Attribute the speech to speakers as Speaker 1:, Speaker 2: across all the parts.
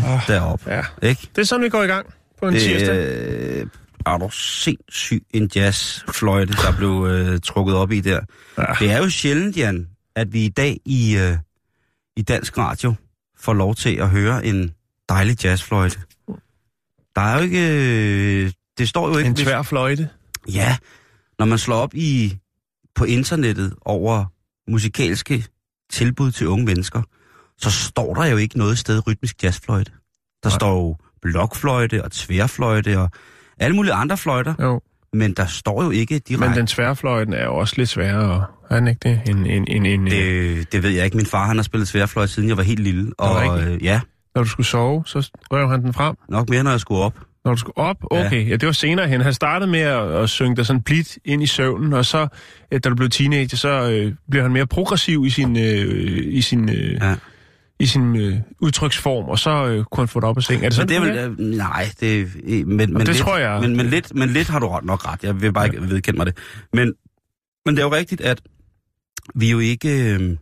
Speaker 1: Hold da op.
Speaker 2: Ja.
Speaker 1: Ikke?
Speaker 2: Det er sådan, vi går i gang på en
Speaker 1: Det
Speaker 2: tirsdag.
Speaker 1: øh, er du sindssyg en jazzfløjte, der blev øh, trukket op i der.
Speaker 2: Ja.
Speaker 1: Det er jo sjældent, Jan, at vi i dag i, øh, i dansk radio får lov til at høre en dejlig jazzfløjte. Der er jo ikke... Øh, det står jo ikke...
Speaker 2: En
Speaker 1: hvis-
Speaker 2: tvær fløjte.
Speaker 1: Ja, når man slår op i på internettet over musikalske tilbud til unge mennesker, så står der jo ikke noget sted rytmisk jazzfløjte. Der
Speaker 2: Nej.
Speaker 1: står jo blokfløjte og tværfløjte og alle mulige andre fløjter,
Speaker 2: Jo.
Speaker 1: men der står jo ikke direkte...
Speaker 2: Men den tværfløjten er jo også lidt sværere, er den ikke det? En, en, en, en,
Speaker 1: det, det ved jeg ikke. Min far han har spillet tværfløjte, siden jeg var helt lille. Og øh, ja,
Speaker 2: Når du skulle sove, så røv han den frem.
Speaker 1: nok mere, når jeg skulle op.
Speaker 2: Når du skulle op, okay. Ja, ja det var senere hen. Han startede med at, at synge dig sådan blidt ind i søvnen, og så, øh, da du blev teenager, så øh, blev han mere progressiv i sin, øh, i sin, øh,
Speaker 1: Ja.
Speaker 2: I sin øh, udtryksform, og så øh, kunne han få det op af seng. Er det
Speaker 1: Så
Speaker 2: sådan,
Speaker 1: det er vel, øh, nej, det, øh, men, men
Speaker 2: det
Speaker 1: lidt,
Speaker 2: tror jeg-
Speaker 1: Men, men, lidt, men lidt har du ret, nok ret. Jeg vil bare ikke vedkende mig det. Men, men det er jo rigtigt, at vi jo ikke, øh,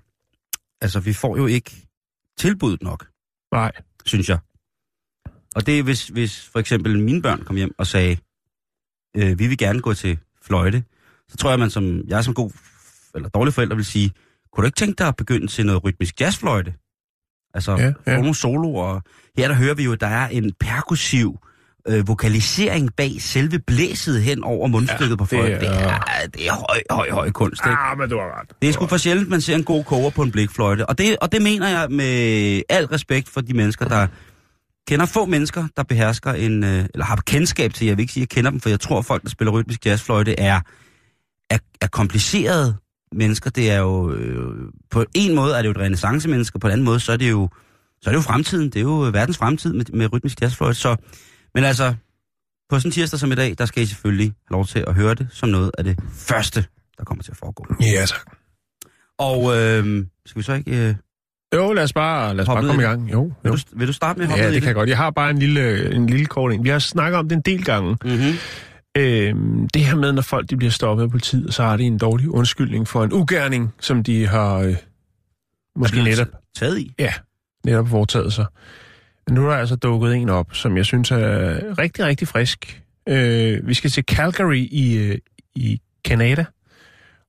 Speaker 1: altså vi får jo ikke tilbuddet nok,
Speaker 2: Nej.
Speaker 1: synes jeg. Og det er, hvis, hvis for eksempel mine børn kom hjem og sagde, øh, vi vil gerne gå til fløjte, så tror jeg, man som, jeg som god eller dårlig forælder vil sige, kunne du ikke tænke dig at begynde til noget rytmisk jazzfløjte? Altså,
Speaker 2: Ja,
Speaker 1: ja,
Speaker 2: ja.
Speaker 1: ja. nogle soloer. Her der hører vi jo, at der er en perkussiv øh, vokalisering bag selve blæset hen over mundstykket
Speaker 2: Ja,
Speaker 1: på fløjten.
Speaker 2: det
Speaker 1: Det
Speaker 2: er-
Speaker 1: det er høj, høj, høj kunst, ikke?
Speaker 2: Ah, men du har ret.
Speaker 1: Det er sgu for sjældent, man ser en god koger på en blikfløjte. Og det, og det mener jeg med al respekt for de mennesker, der kender få mennesker, der behersker en, øh, eller har kendskab til, jeg vil ikke sige, at jeg kender dem, for jeg tror, at folk, der spiller rytmisk jazzfløjte, er, er, er komplicerede mennesker. Det er jo, øh, på en måde er det jo et renaissance-mennesker, på en anden måde, så er det jo, så er det jo fremtiden. Det er jo verdens fremtid med, med rytmisk jazzfløjte. Så, men altså, på sådan en tirsdag som i dag, der skal I selvfølgelig have lov til at høre det som noget af det første, der kommer til at foregå.
Speaker 2: Ja, tak.
Speaker 1: Og øh, skal vi så ikke... Øh,
Speaker 2: Jo, lad os bare, lad os bare komme i gang. Jo,
Speaker 1: vil,
Speaker 2: jo.
Speaker 1: du, vil du starte med at hoppe
Speaker 2: Ja, det kan jeg godt. Jeg har bare en lille, en lille kort en. Vi har snakket om det en del gange.
Speaker 1: Mm-hmm.
Speaker 2: Øhm, det her med, når folk de bliver stoppet af politiet, så har de en dårlig undskyldning for en ugerning, som de har øh, måske netop,
Speaker 1: Taget i.
Speaker 2: ja, netop foretaget sig. Nu er der altså dukket en op, som jeg synes er rigtig, rigtig frisk. Øh, vi skal til Calgary i, øh, i Canada.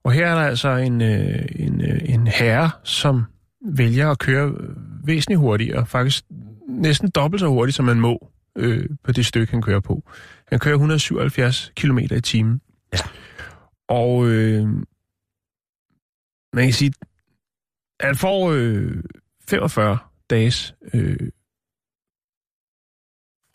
Speaker 2: Og her er der altså en, øh, en, øh, en herre, som vælger at køre væsentligt hurtigere, faktisk næsten dobbelt så hurtigt, som man må øh, på det stykke, han kører på. Han kører 177 km i timen.
Speaker 1: Ja.
Speaker 2: Og øh, man kan sige, at han får øh, 45 dages øh,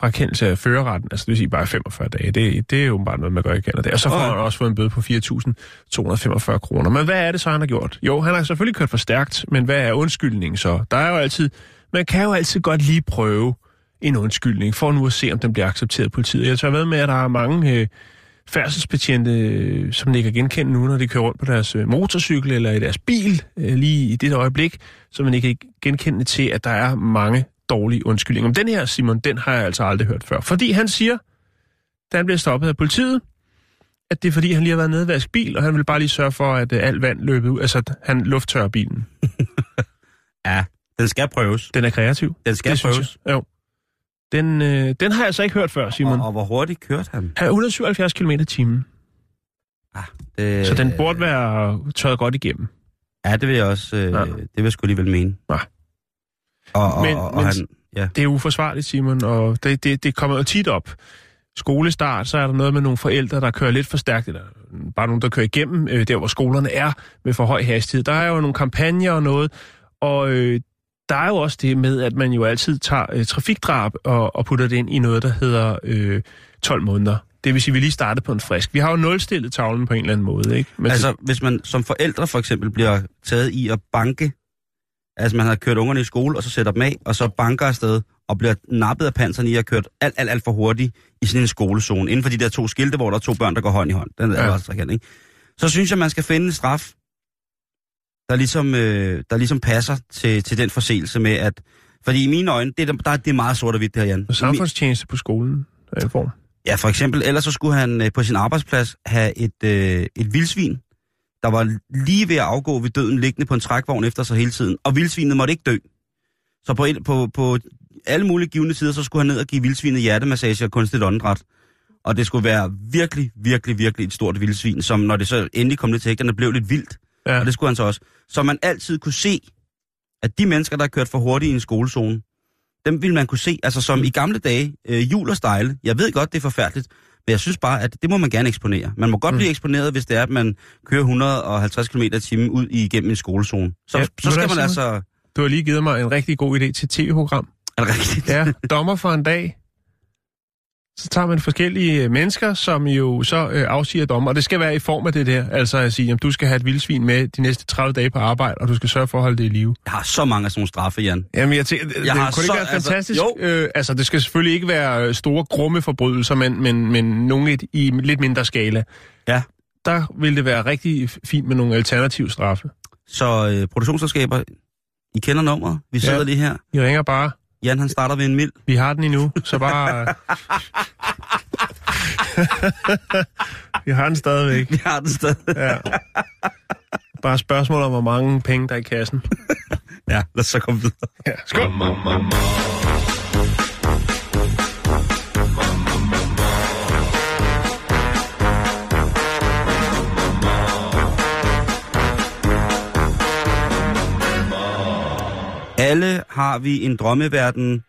Speaker 2: frakendelse af førerretten, altså det vil sige bare 45 dage. Det, det er jo bare noget, man gør i Canada. Og så får
Speaker 1: Okay.
Speaker 2: han også fået en bøde på 4.245 kroner. Men hvad er det så, han har gjort? Jo, han har selvfølgelig kørt for stærkt, men hvad er undskyldningen så? Der er jo altid, man kan jo altid godt lige prøve en undskyldning, for nu at se, om den bliver accepteret af politiet. Jeg tager med med, at der er mange øh, færdselsbetjente, øh, som ikke kan genkende nu, når de kører rundt på deres øh, motorcykel eller i deres bil, øh, lige i det øjeblik, så man ikke kan genkende til, at der er mange dårlige undskyldninger. Men den her, Simon, den har jeg altså aldrig hørt før. Fordi han siger, da han bliver stoppet af politiet, at det er fordi, han lige har været nede og vaske bil, og han vil bare lige sørge for, at øh, alt vand løber ud, altså han lufttørrer bilen.
Speaker 1: Ja, den skal prøves.
Speaker 2: Den er kreativ.
Speaker 1: Den skal
Speaker 2: Det synes
Speaker 1: prøves.
Speaker 2: jeg. Jo. Den, øh, den har jeg altså ikke hørt før, Simon.
Speaker 1: Og, og hvor hurtigt kørte han?
Speaker 2: Han er 177 km i timen,
Speaker 1: Ah, det,
Speaker 2: så den burde være tørret godt igennem.
Speaker 1: Ja, det vil jeg også... Øh,
Speaker 2: Ja.
Speaker 1: Det vil jeg sgu alligevel mene.
Speaker 2: Ja.
Speaker 1: Og, og,
Speaker 2: Men-
Speaker 1: og, og
Speaker 2: men-
Speaker 1: han... Ja.
Speaker 2: Det er uforsvarligt, Simon, og det, det, det kommer jo tit op. Skolestart, så er der noget med nogle forældre, der kører lidt for stærkt, eller bare nogen, der kører igennem øh, der, hvor skolerne er med for høj hastighed. Der er jo nogle kampagner og noget, og øh, der er jo også det med, at man jo altid tager øh, trafikdrab og, og putter det ind i noget, der hedder øh, 12 måneder. Det vil sige, at vi lige starter på en frisk. Vi har jo nulstillet tavlen på en eller anden måde, ikke? Men
Speaker 1: Altså, hvis man som forældre for eksempel bliver taget i at banke, altså man har kørt ungerne i skole, og så sætter dem af, og så banker afsted, og bliver nappet af panseren i at have kørt alt, alt, alt for hurtigt i sådan en skolezone, inden for de der to skilte, hvor der er to børn, der går hånd i hånd. Den er
Speaker 2: Ja.
Speaker 1: ja. også ikke? Så synes jeg, man skal finde en straf, der ligesom, øh, der ligesom passer til, til den forseelse med, at... Fordi i mine øjne, det er, der, det er meget sort og hvidt, det her, Jan.
Speaker 2: Og samfundstjeneste på skolen er en form.
Speaker 1: Ja, for eksempel, ellers så skulle han øh, på sin arbejdsplads have et, øh, et vildsvin, der var lige ved at afgå ved døden, liggende på en trækvogn efter sig hele tiden. Og vildsvinet måtte ikke dø. Så på, på, på alle mulige givende tider, så skulle han ned og give vildsvinet hjertemassage og kunstigt åndedræt. Og det skulle være virkelig, virkelig, virkelig et stort vildsvin, som når det så endelig kom lidt til hægterne, blev lidt vildt.
Speaker 2: Ja.
Speaker 1: Og det skulle han så også. Så man altid kunne se, at de mennesker, der har kørt for hurtigt i en skolezone, dem ville man kunne se, altså som i gamle dage, øh, jul og stejle. Jeg ved godt, det er forfærdeligt, men jeg synes bare, at det må man gerne eksponere. Man må godt
Speaker 2: Mm.
Speaker 1: blive eksponeret, hvis det er, at man kører 150 km i timen ud igennem en skolezone. Så,
Speaker 2: Ja,
Speaker 1: så skal man altså...
Speaker 2: Du har lige givet mig en rigtig god idé til tv-program.
Speaker 1: Er det rigtigt?
Speaker 2: Ja, dommer for en dag. Så tager man forskellige øh, mennesker, som jo så øh, afsiger dommer, og det skal være i form af det der. Altså at sige, at du skal have et vildsvin med de næste 30 dage på arbejde, og du skal sørge for at holde det i live.
Speaker 1: Jeg har så mange af sådan nogle straffe, Jan.
Speaker 2: Jamen, jeg tænker, det,
Speaker 1: Jeg
Speaker 2: det
Speaker 1: har
Speaker 2: kunne
Speaker 1: så-
Speaker 2: ikke være
Speaker 1: altså,
Speaker 2: fantastisk?
Speaker 1: jo.
Speaker 2: Øh, altså, det skal selvfølgelig ikke være øh, store, grumme forbrydelser, men, men, men nogle i, i lidt mindre skala.
Speaker 1: Ja.
Speaker 2: Der vil det være rigtig fint med nogle alternative straffe.
Speaker 1: Så øh, produktionsselskaber, I kender nummeret. Vi sidder
Speaker 2: ja.
Speaker 1: lige her.
Speaker 2: I ringer bare.
Speaker 1: Jan, han starter ved en mild.
Speaker 2: Vi har den endnu, så bare... Vi har den stadigvæk.
Speaker 1: Vi har den sted.
Speaker 2: Ja. Bare spørgsmål om, hvor mange penge der er i kassen.
Speaker 1: Ja, lad os så komme videre.
Speaker 2: Ja, skål.
Speaker 1: Alle har vi en drømmeverden,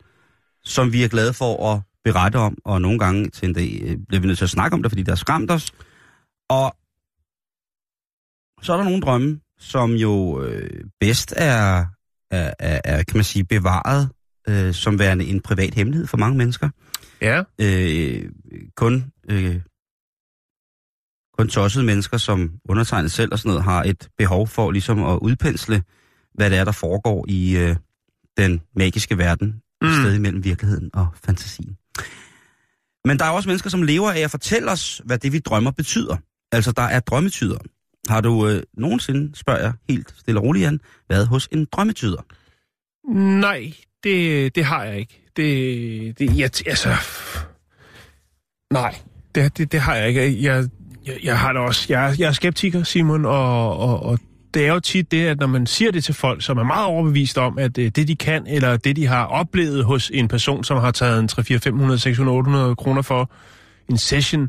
Speaker 1: som vi er glade for at berette om, og nogle gange til en dag øh, bliver vi nødt til at snakke om det, fordi det har skræmt os. Og så er der nogle drømme, som jo øh, bedst er, er, er, er, kan man sige, bevaret øh, som værende en privat hemmelighed for mange mennesker.
Speaker 2: Ja,
Speaker 1: Øh, kun, øh, kun tossede mennesker, som undertegnet selv og sådan noget, har et behov for ligesom at udpensle, hvad det er, der foregår i øh, den magiske verden, mm. Sted mellem virkeligheden og fantasien. Men der er også mennesker, som lever af at fortælle os, hvad det, vi drømmer, betyder. Altså, der er drømmetyder. Har du øh, nogensinde, spørger jeg helt stille og roligt, Jan, været hos en drømmetyder?
Speaker 2: nej, det, det har jeg ikke. Det, det jeg, altså... Nej, det, det, det har jeg ikke. Jeg, jeg, jeg har det også. Jeg, er- jeg er skeptiker, Simon, og, og, og det er jo tit det, at når man siger det til folk, som er meget overbevist om, at øh, det, de kan, eller det, de har oplevet hos en person, som har taget en 3, 4, 500, 600, 800 kroner for en session,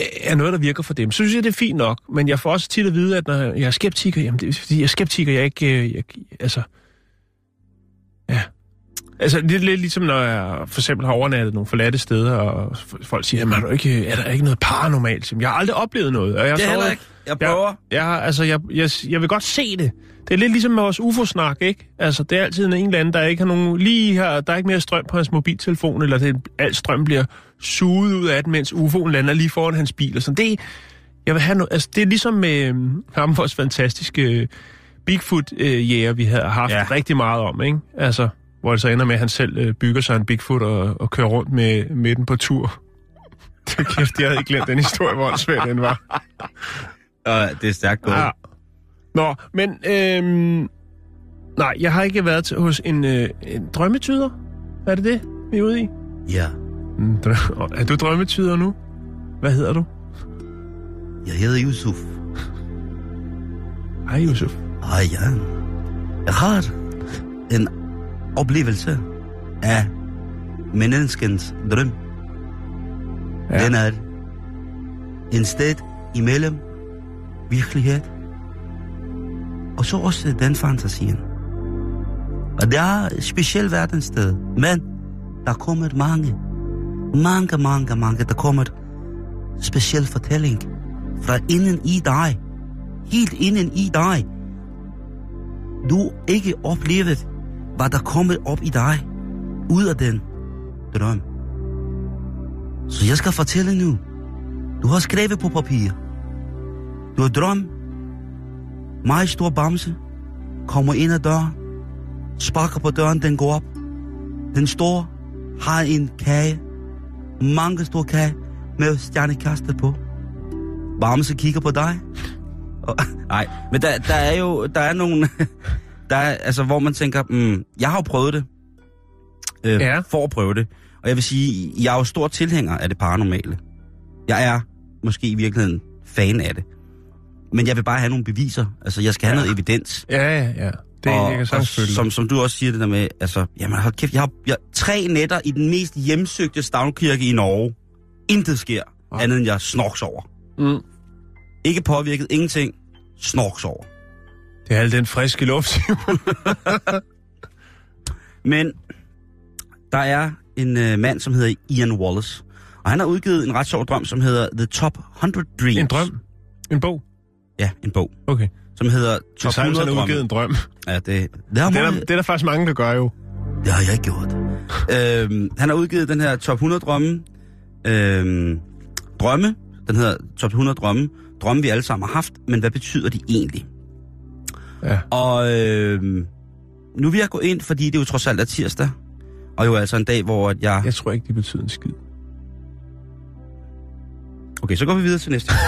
Speaker 2: øh, er noget, der virker for dem. Så synes jeg, det er fint nok, men jeg får også tit at vide, at når jeg er skeptiker, jamen det er fordi, jeg er skeptiker, jeg er ikke... Øh, jeg, altså. Altså, det er lidt ligesom, når jeg for eksempel har overnattet nogle forladte steder, og folk siger, jamen, er, du ikke, er der ikke noget paranormalt? Jamen, Jeg har aldrig oplevet noget. Og jeg
Speaker 1: Det er heller ikke. Jeg prøver.
Speaker 2: jeg, jeg, altså, jeg, jeg, jeg vil godt se det. Det er lidt ligesom med vores UFO-snak, ikke? Altså, det er altid en eller anden, der ikke har nogen... Lige her, der er ikke mere strøm på hans mobiltelefon, eller det, al strøm bliver suget ud af den, mens UFO'en lander lige foran hans bil. Og sådan. Det, jeg vil have no, altså, det er ligesom med øhm, ham, vores fantastiske øh, Bigfoot-jæger, vi har haft
Speaker 1: ja.
Speaker 2: rigtig meget om, ikke? Altså, hvor det så ender med, at han selv øh, bygger sig en Bigfoot og, og kører rundt med, med den på tur. Det kæft, jeg havde ikke glemt den historie, hvor svær den var.
Speaker 1: Uh, det er stærkt gået.
Speaker 2: Ja. Nå, men øhm, nej, jeg har ikke været til, hos en, øh, en drømmetyder. Er det det, vi er ude i?
Speaker 1: Ja.
Speaker 2: Drø- er du drømmetyder nu? Hvad hedder du?
Speaker 1: Jeg hedder Yusuf.
Speaker 2: Hej, Yusuf.
Speaker 1: Hej, Jan. Jeg har en oplevelse af menneskens drøm.
Speaker 2: Ja.
Speaker 1: Den er en sted imellem virkelighed og så også den fantasien. Og det er et specielt verdenssted, men der kommer mange, mange, mange, mange, der kommer speciel fortælling fra inden i dig. Helt inden i dig. Du ikke oplevet hvad der kommer op i dig, ud af den drøm. Så jeg skal fortælle nu. Du har skrevet på papir. Du har drøm. Meget stor bamse. Kommer ind ad døren. Sparker på døren, den går op. Den står, har en kage. Mange store kage med stjernekastet på. Bamse kigger på dig. Og, nej, men der, der er jo der er nogle, der er, altså, hvor man tænker, mm, jeg har jo prøvet det, øh,
Speaker 2: Ja.
Speaker 1: for at prøve det. Og jeg vil sige, jeg er jo stor tilhænger af det paranormale. Jeg er måske i virkeligheden fan af det. Men jeg vil bare have nogle beviser. Altså, jeg skal have
Speaker 2: Ja.
Speaker 1: noget evidens.
Speaker 2: Ja, ja, ja. Det
Speaker 1: og,
Speaker 2: jeg
Speaker 1: og som, som du også siger det der med, altså, jamen hold kæft, jeg har, jeg, tre nætter i den mest hjemsøgte stavnkirke i Norge. Intet sker,
Speaker 2: Ja.
Speaker 1: andet end jeg snorks over.
Speaker 2: Mm.
Speaker 1: Ikke påvirket, ingenting. Snorks over.
Speaker 2: Det er al den friske luft.
Speaker 1: Men der er en øh, mand, som hedder Ian Wallace. Og han har udgivet en ret sjov drøm, som hedder The Top 100 Dreams.
Speaker 2: En drøm. En bog.
Speaker 1: Ja, en bog.
Speaker 2: Okay.
Speaker 1: Som hedder Top
Speaker 2: Simon
Speaker 1: 100
Speaker 2: har
Speaker 1: drømme.
Speaker 2: udgivet en drøm.
Speaker 1: Ja, det, det, har
Speaker 2: Det er,
Speaker 1: mange-
Speaker 2: der, det er der faktisk mange, der gør jo.
Speaker 1: Det har jeg ikke gjort. øhm, han har udgivet den her top 100 drømme. Øhm, drømme. Den hedder top 100 drømme. Drømme, vi alle sammen har haft, men hvad betyder de egentlig?
Speaker 2: Ja.
Speaker 1: Og øhm, nu vil jeg gå ind, fordi det jo trods alt er tirsdag. Og jo altså en dag, hvor at jeg...
Speaker 2: Jeg tror ikke, det betyder en skid.
Speaker 1: Okay, så går vi videre til næste.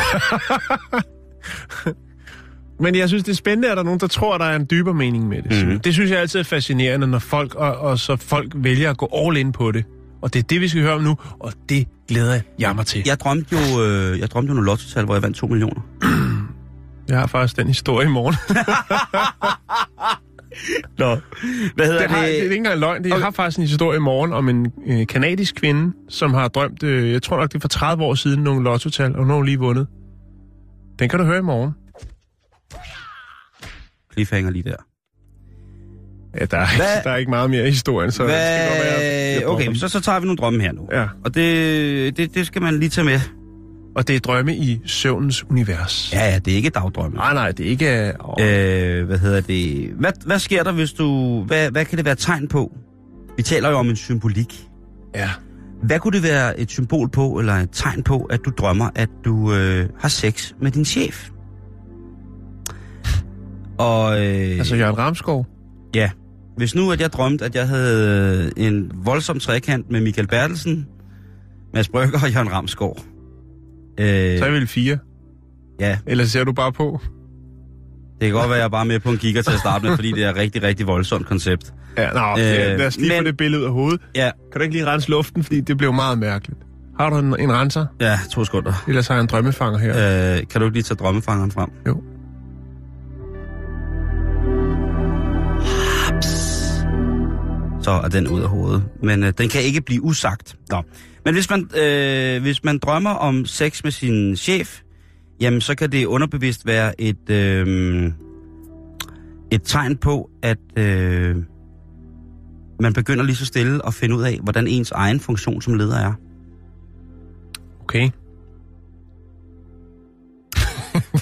Speaker 2: Men jeg synes, det er spændende, at der er nogen, der tror, at der er en dybere mening med det. Mm. Det synes jeg altid er fascinerende, når folk, og, og så folk vælger at gå all in på det. Og det er det, vi skal høre om nu, og det glæder jeg mig til.
Speaker 1: Jeg drømte jo, øh, jeg drømte jo nogle lottotal, hvor jeg vandt 2 millioner.
Speaker 2: Jeg har faktisk den historie i morgen.
Speaker 1: Nå. Hvad hedder
Speaker 2: Det, har, det er ikke engang løgn. Det, jeg har faktisk en historie i morgen om en øh, kanadisk kvinde, som har drømt, øh, jeg tror nok det er for 30 år siden, nogle lottotal, og nu har hun lige vundet. Den kan du høre i morgen.
Speaker 1: Cliffhanger lige der.
Speaker 2: Ja, der er,
Speaker 1: Hvad-
Speaker 2: der er ikke meget mere i historien, så det skal godt være.
Speaker 1: Okay, så, så tager vi nogle drømme her nu.
Speaker 2: Ja,
Speaker 1: Og det, det, det skal man lige tage med.
Speaker 2: Og det er drømme i søvnens univers.
Speaker 1: Ja, ja, det er ikke dagdrømme.
Speaker 2: Nej, nej, det er ikke... Øh,
Speaker 1: Øh, hvad hedder det? Hvad, hvad sker der, hvis du... Hvad, hvad kan det være tegn på? Vi taler jo om en symbolik.
Speaker 2: ja.
Speaker 1: Hvad kunne det være et symbol på, eller et tegn på, at du drømmer, at du øh, har sex med din chef? Og øh,
Speaker 2: Altså Jørgen Ramskov.
Speaker 1: ja, hvis nu at jeg drømte, at jeg havde øh, en voldsom trekant med Michael Bertelsen, Mads Brygger og Jørgen Ramskov. Øh,
Speaker 2: Så er jeg vel fire.
Speaker 1: ja,
Speaker 2: Eller ser du bare på?
Speaker 1: det kan godt være, at jeg er bare med på en kigger til at starte med, fordi det er et rigtig, rigtig voldsomt koncept.
Speaker 2: Ja, nå, øh, lad os lige
Speaker 1: men-
Speaker 2: få det billede ud af hovedet.
Speaker 1: Ja,
Speaker 2: Kan du ikke lige rense luften, fordi det blev meget mærkeligt. Har du en, en renser?
Speaker 1: ja, to sekunder.
Speaker 2: Ellers har jeg en drømmefanger her.
Speaker 1: Øh, kan du ikke lige tage drømmefangeren frem?
Speaker 2: Jo.
Speaker 1: Så er den ud af hovedet. Men øh, den kan ikke blive usagt. Nå. Men hvis man, øh, hvis man drømmer om sex med sin chef, jamen så kan det underbevidst være et, øh, et tegn på, at øh, man begynder lige så stille at finde ud af, hvordan ens egen funktion som leder er.
Speaker 2: Okay.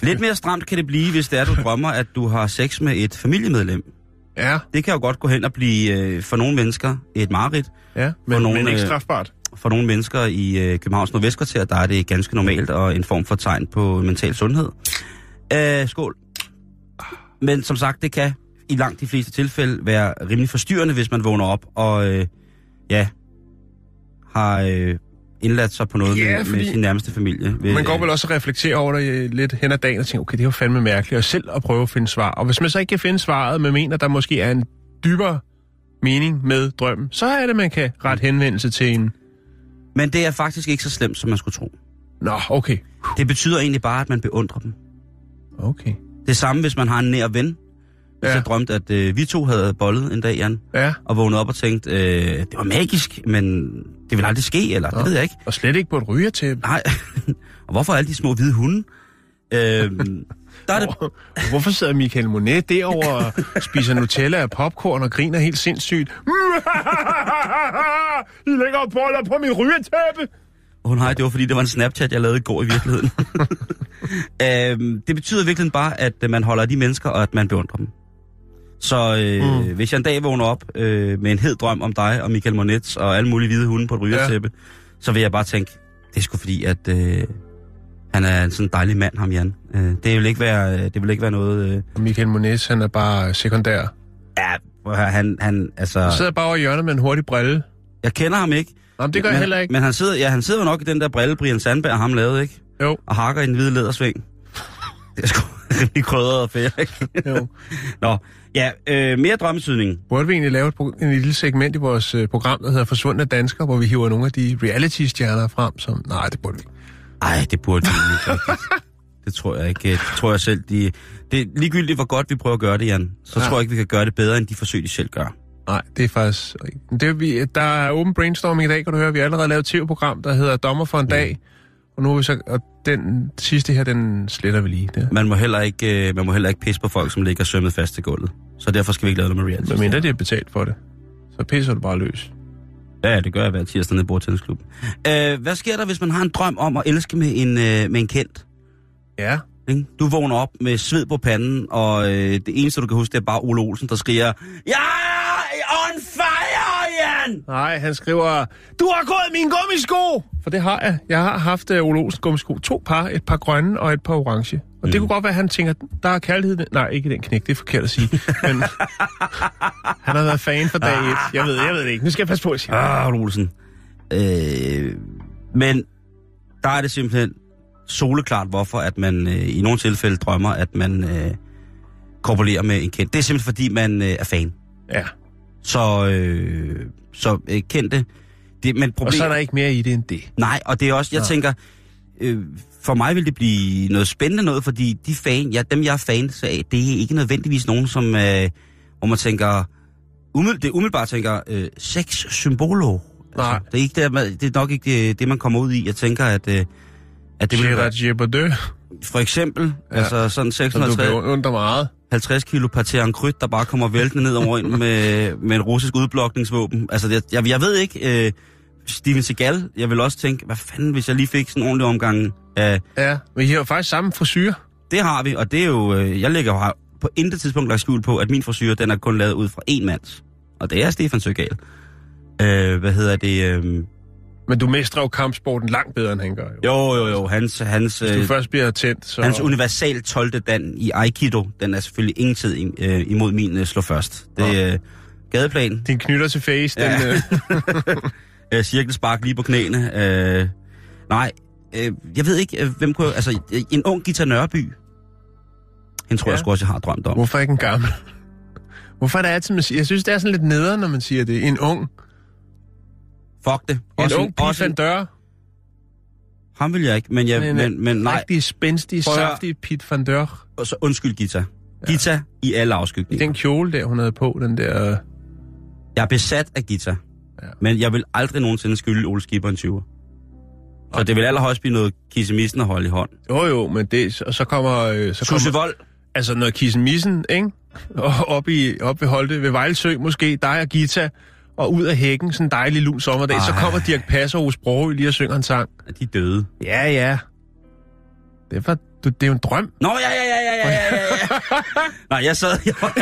Speaker 1: Lidt mere stramt kan det blive, hvis det er, du drømmer, at du har sex med et familiemedlem.
Speaker 2: Ja,
Speaker 1: Det kan jo godt gå hen og blive øh, for nogle mennesker et mareridt.
Speaker 2: ja. Men,
Speaker 1: nogen,
Speaker 2: men ikke
Speaker 1: øh,
Speaker 2: strafbart.
Speaker 1: For nogle mennesker i øh, Københavns Nordvestkvarter, der er det ganske normalt og en form for tegn på mental sundhed. Øh, skål. Men som sagt, det kan i langt de fleste tilfælde være rimelig forstyrrende, hvis man vågner op og øh, ja, har øh, indladt sig på noget
Speaker 2: Ja,
Speaker 1: med, med sin nærmeste familie. Ved,
Speaker 2: Man går vel også og reflekterer over det øh, lidt hen ad dagen og tænker, okay, det var fandme mærkeligt, og selv at prøve at finde svar. Og hvis man så ikke kan finde svaret, men mener, der måske er en dybere mening med drømmen, så er det, man kan rette henvendelse til en...
Speaker 1: Men det er faktisk ikke så slemt, som man skulle tro.
Speaker 2: Nå, okay.
Speaker 1: Det betyder egentlig bare, at man beundrer dem.
Speaker 2: Okay.
Speaker 1: Det samme, hvis man har en nær ven. Hvis
Speaker 2: Ja.
Speaker 1: jeg drømte, at øh, vi to havde bollet en dag, Jan,
Speaker 2: Ja,
Speaker 1: og vågnede op og tænkte, øh, det var magisk, men det vil aldrig ske, eller
Speaker 2: Nå.
Speaker 1: det ved jeg ikke.
Speaker 2: og slet ikke på et ryger til.
Speaker 1: Nej, og hvorfor alle de små hvide hunde? Øh, der er det,
Speaker 2: Hvorfor sidder Michael Monet derovre og spiser Nutella og popcorn og griner helt sindssygt? I lægger boller på min rygetæppe!
Speaker 1: oh, nej, det var fordi, det var en Snapchat, jeg lavede i går i virkeligheden. øh, det betyder virkelig bare, at man holder de mennesker, og at man beundrer dem. Så øh,
Speaker 2: Mm.
Speaker 1: hvis jeg en dag vågner op øh, med en hed drøm om dig og Michael Monets og alle mulige hvide hunde på et rygertæppe, ja. så vil jeg bare tænke, det er sgu fordi, at øh, han er en sådan dejlig mand, ham Jan. Øh, det, vil ikke være, det vil ikke være noget... Øh,
Speaker 2: Michael Moniz, han er bare sekundær.
Speaker 1: ja, han, han, altså...
Speaker 2: Han sidder bare over i hjørnet med en hurtig brille.
Speaker 1: Jeg kender ham ikke.
Speaker 2: Jamen, det gør
Speaker 1: men,
Speaker 2: jeg heller ikke.
Speaker 1: Men han sidder, ja, han sidder nok i den der brille, Brian Sandberg ham lavede, ikke?
Speaker 2: Jo,
Speaker 1: Og hakker i en hvid lædersving. Det er sgu rimelig krydret og fedt, ikke?
Speaker 2: jo.
Speaker 1: Nå, ja, øh, mere drømmesydning.
Speaker 2: Burde vi egentlig lave et, en lille segment i vores øh, program, der hedder Forsvundne Danskere, hvor vi hiver nogle af de reality-stjerner frem, som... Nej, det burde vi ikke.
Speaker 1: Ej, det burde vi ikke. Det tror jeg ikke. Det tror jeg selv, de... Det er ligegyldigt, hvor godt vi prøver at gøre det, Jan. Så
Speaker 2: Ja.
Speaker 1: tror jeg ikke, vi kan gøre det bedre, end de forsøg, de selv gør.
Speaker 2: Nej, det er faktisk... Det er, vi, der er åben brainstorming i dag, kan du høre. Vi har allerede lavet et tv-program, der hedder Dommer for en dag. Og nu er vi så... Og den sidste her, den sletter vi lige. Det.
Speaker 1: Man må heller ikke, øh, man må heller ikke pisse på folk, som ligger sømmet fast til gulvet. Så derfor skal vi ikke lave noget med reality.
Speaker 2: Men mindre de er betalt for det. Så pisser du bare løs.
Speaker 1: Ja, det gør jeg hver tirsdag nede i bordtennisklubben. Øh, hvad sker der, hvis man har en drøm om at elske med en, øh, med en kendt?
Speaker 2: Ja.
Speaker 1: Ikke? Du vågner op med sved på panden, og øh, det eneste, du kan huske, det er bare Ole Olsen, der skriger, Jeg er on fire, Jan!
Speaker 2: Nej, han skriver, du har gået mine gummisko! For det har jeg. Jeg har haft uh, Ole Olsen gummisko. To par, et par grønne og et par orange. Og mm. det kunne godt være, at han tænker, der er kærlighed. Nej, ikke den knæk, det er forkert at sige. Men han har været fan fra dag et. Jeg ved, jeg ved det ikke. Nu skal jeg passe på at sige.
Speaker 1: Ah, Ole Olsen. Øh, men der er det simpelthen soleklart, hvorfor at man øh, i nogle tilfælde drømmer, at man øh, korporerer med en kendt. Det er simpelthen, fordi man øh, er fan.
Speaker 2: Ja.
Speaker 1: Så, øh, så øh, kendte... Det, men
Speaker 2: Og
Speaker 1: problem...
Speaker 2: så er der ikke mere i det end det.
Speaker 1: Nej, og det er også, jeg
Speaker 2: Nå.
Speaker 1: tænker, øh, for mig vil det blive noget spændende noget, fordi de fan, ja, dem jeg er fans af, det er ikke nødvendigvis nogen, som, øh, hvor man tænker, umiddel, det umiddelbart tænker, øh, sex symbolo.
Speaker 2: Nej.
Speaker 1: det, er ikke det, man- det er nok ikke det, det, man kommer ud i. Jeg tænker, at, øh, at det vil være,
Speaker 2: Gerard Depardieu,
Speaker 1: for eksempel,
Speaker 2: Ja.
Speaker 1: altså sådan
Speaker 2: som du
Speaker 1: 650
Speaker 2: beundrer meget.
Speaker 1: 50 kilo en krydt, der bare kommer væltende ned over en med, med en russisk udblokningsvåben. Altså, det, jeg, jeg ved ikke, øh, Steven Seagal, jeg vil også tænke, hvad fanden, hvis jeg lige fik sådan en ordentlig omgang af...
Speaker 2: Ja, men I har jo faktisk samme frisyr.
Speaker 1: Det har vi, og det er jo... Øh, jeg lægger jo på intet tidspunkt lagt skjul på, at min frisyr, den er kun lavet ud fra én mands. Og det er Stefan Seagal. Øh, hvad hedder det? Øh,
Speaker 2: Men du mestrer jo kampsporten langt bedre, end han gør. Jo.
Speaker 1: jo, jo, jo. Hans, hans,
Speaker 2: Hvis du
Speaker 1: øh,
Speaker 2: først bliver tændt, så...
Speaker 1: hans universal 12. dan i Aikido, den er selvfølgelig ingen tid øh, imod min øh, slå først. Det er øh, gadeplan.
Speaker 2: Din knytter til face, ja. den... Øh,
Speaker 1: øh, cirkelspark lige på knæene. Øh, nej, øh, jeg ved ikke, hvem kunne... Altså, en ung Gita Nørby. Hende tror
Speaker 2: ja.
Speaker 1: jeg sgu også, jeg har drømt om.
Speaker 2: hvorfor ikke en gammel? Hvorfor er det altid, man siger... Jeg synes, det er sådan lidt nederen, når man siger det. En ung.
Speaker 1: Fuck det.
Speaker 2: En
Speaker 1: Også
Speaker 2: ung pige
Speaker 1: også
Speaker 2: van Dør.
Speaker 1: Ham vil jeg ikke, men, jeg,
Speaker 2: Men,
Speaker 1: men,
Speaker 2: øh,
Speaker 1: men nej.
Speaker 2: Rigtig spændstig, saftig Pete van Dør.
Speaker 1: Og så undskyld, Gita. Gita i alle
Speaker 2: I
Speaker 1: afskygninger.
Speaker 2: den kjole der, hun havde på, den der...
Speaker 1: Jeg er besat af Gita.
Speaker 2: Ja.
Speaker 1: Men jeg vil aldrig nogensinde skylde Ole Skipper en 20'er. Så det vil allerhøjst blive noget kissemissen at holde i hånd.
Speaker 2: Jo jo, men det... Og så kommer... Øh, så
Speaker 1: Susse Vold.
Speaker 2: altså noget kissemissen, ikke? Og op, i, op ved Holte, ved Vejlsø måske, dig og Gita, og ud af hækken, sådan en dejlig lun sommerdag, Ej. så kommer Dirk Passer hos Sprogø lige og synger en sang.
Speaker 1: Er de døde?
Speaker 2: Ja, ja. Det, var, det, det er jo en drøm.
Speaker 1: Nå, ja, ja, ja, ja, ja, ja, ja. Nej, jeg sad, jeg var,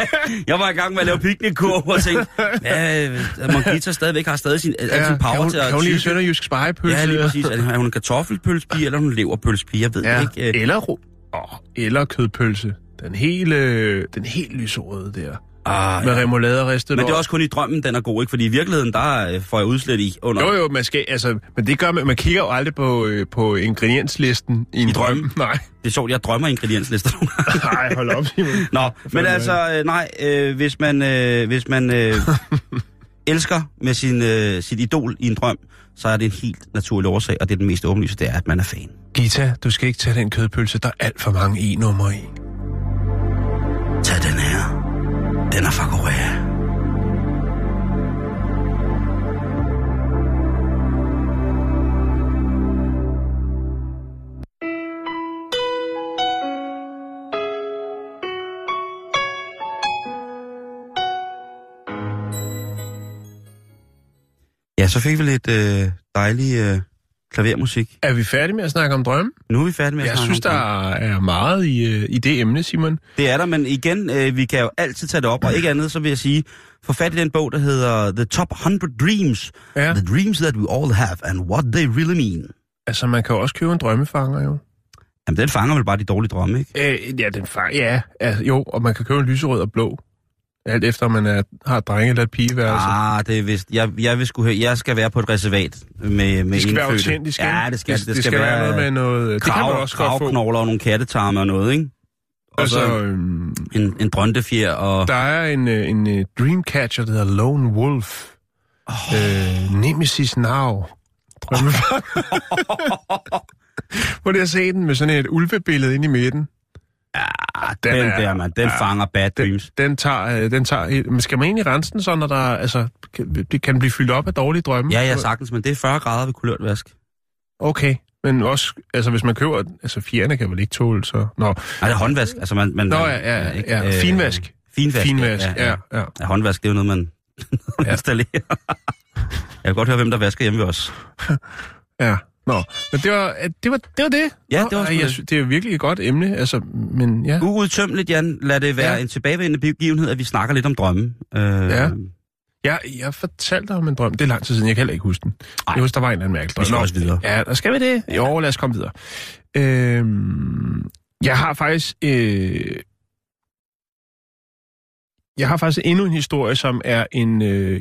Speaker 1: jeg var i gang med at lave piknikkurv og tænkte, ja, må Gita stadigvæk har stadig sin, ja, sin power
Speaker 2: hun,
Speaker 1: til at
Speaker 2: kan hun lige sønderjysk spejepølse?
Speaker 1: Ja, lige præcis. Er hun en kartoffelpølsepige, eller er hun en leverpølsepige? Jeg ved
Speaker 2: Ja,
Speaker 1: ikke. øh.
Speaker 2: eller, ro- oh, eller kødpølse. Den hele, den helt lyserøde der.
Speaker 1: Ah,
Speaker 2: Med
Speaker 1: ja.
Speaker 2: remoulade og ristet
Speaker 1: Men det er også kun i drømmen, den er god, ikke? Fordi i virkeligheden, der øh, får jeg udslæt i under.
Speaker 2: Jo, jo, man skal, altså, men det gør man, man kigger jo aldrig på, øh, på ingredienslisten i en
Speaker 1: I
Speaker 2: drøm.
Speaker 1: drømmen?
Speaker 2: Nej,
Speaker 1: Det er sjovt, jeg drømmer ingredienslister nogle gange.
Speaker 2: nej, hold op, Simon.
Speaker 1: Nå, men altså, øh, nej, øh, hvis man, øh, hvis man øh, elsker med sin, øh, sit idol i en drøm, så er det en helt naturlig årsag, og det er den mest åbenlyse, det er, at man er fan.
Speaker 2: Gita, du skal ikke tage den kødpølse, der er alt for mange i-numre i.
Speaker 1: Den. Den er fra Korea. Ja, så fik vi lidt øh, dejlig, øh, klavermusik.
Speaker 2: Er vi færdige med at snakke om drømme?
Speaker 1: Nu er vi færdige med at
Speaker 2: Jeg
Speaker 1: snakke
Speaker 2: synes,
Speaker 1: om
Speaker 2: der
Speaker 1: drømme.
Speaker 2: er meget i, øh, i det emne, Simon.
Speaker 1: Det er der, men igen, øh, vi kan jo altid tage det op, og ikke andet, så vil jeg sige, få fat i den bog, der hedder The Top 100 Dreams.
Speaker 2: Ja.
Speaker 1: The Dreams That We All Have, and What They Really Mean.
Speaker 2: Altså, man kan jo også købe en drømmefanger, jo.
Speaker 1: Jamen, den fanger vel bare de dårlige drømme, ikke?
Speaker 2: Øh, ja, den fanger, ja. Altså, jo, og man kan købe en lyserød og blå. Alt efter, man er, har et drenge- eller et pigeværelse.
Speaker 1: Ah, det er vist. Jeg, jeg, vil sgu høre, jeg skal være på et reservat med, med
Speaker 2: det skal være
Speaker 1: indfødte.
Speaker 2: autentisk,
Speaker 1: Ja, det skal
Speaker 2: det, det, skal, være noget med noget... Det kan man
Speaker 1: krav,
Speaker 2: også godt få.
Speaker 1: og nogle kattetarme og noget, ikke? Og
Speaker 2: Altså,
Speaker 1: så
Speaker 2: øhm,
Speaker 1: en, en drøntefjer og...
Speaker 2: der er en, øh, en øh, Dreamcatcher, der hedder Lone Wolf. Oh. Øh, Nemesis Now. Drømmefanger. Hvor det har set den med sådan et ulvebillede ind i midten.
Speaker 1: Ja,
Speaker 2: den
Speaker 1: den,
Speaker 2: er-
Speaker 1: der, man. Den
Speaker 2: ja,
Speaker 1: fanger bad dreams.
Speaker 2: Den tager, øh, den tager, men skal man egentlig rense den så, når der, altså, kan, det kan blive fyldt op af dårlige drømme?
Speaker 1: Ja, ja, sagtens, men det er 40 grader ved kulørt vask.
Speaker 2: Okay, men også, altså hvis man køber, altså fjerne kan vel ikke tåle, så... Nå,
Speaker 1: Nej, det er håndvask. Altså, man, man,
Speaker 2: Nå
Speaker 1: man,
Speaker 2: ja, ja,
Speaker 1: ikke?
Speaker 2: ja,
Speaker 1: Øh,
Speaker 2: finvask.
Speaker 1: Finvask,
Speaker 2: Finvask, ja, ja. ja.
Speaker 1: ja. håndvask, det er jo noget, man
Speaker 2: Ja.
Speaker 1: installerer. Jeg kan godt høre, hvem der vasker hjemme ved os.
Speaker 2: Ja, nå. Men det var det. Var, det, var det.
Speaker 1: Ja,
Speaker 2: Nå,
Speaker 1: det var
Speaker 2: jeg,
Speaker 1: det.
Speaker 2: sy- det er virkelig et godt emne, altså, men ja.
Speaker 1: Uudtømmeligt, Jan. Lad det være
Speaker 2: Ja.
Speaker 1: ja. en tilbagevendende begivenhed, at vi snakker lidt om drømme. Øh,
Speaker 2: Ja. Jeg, jeg fortalte dig om en drøm. Det er lang tid siden, jeg kan heller ikke huske den.
Speaker 1: Ej.
Speaker 2: Jeg husker, der var en eller anden mærkelig drøm.
Speaker 1: Vi skal også videre.
Speaker 2: Ja, der skal vi det. Jo, lad os komme videre. Øhm, jeg har faktisk... Øh, jeg har faktisk endnu en historie, som er en, øh,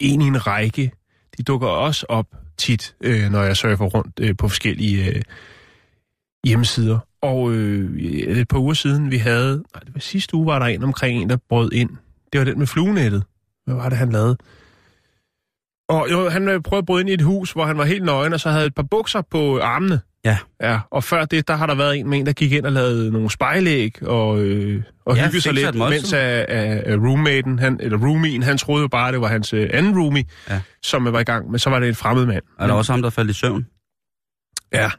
Speaker 2: en i en række. De dukker også op tit, øh, når jeg surfer rundt øh, på forskellige øh, hjemmesider. Og øh, et par uger siden, vi havde... Nej, det var sidste uge, var der en omkring en, der brød ind. Det var den med fluenettet. Hvad var det, han lavede? Og jo, han øh, prøvede at bryde ind i et hus, hvor han var helt nøgen, og så havde et par bukser på armene.
Speaker 1: Ja.
Speaker 2: Ja, og før det, der har der været en med en, der gik ind og lavede nogle spejlæg og, øh, og
Speaker 1: Ja,
Speaker 2: hyggede sig lidt, mens af, af, af roommaten, han, eller roomien, han troede jo bare, det var hans øh, anden roomie,
Speaker 1: Ja.
Speaker 2: som var i gang, men så var det en fremmed mand.
Speaker 1: Er der også ham, der faldt i søvn?
Speaker 2: Ja.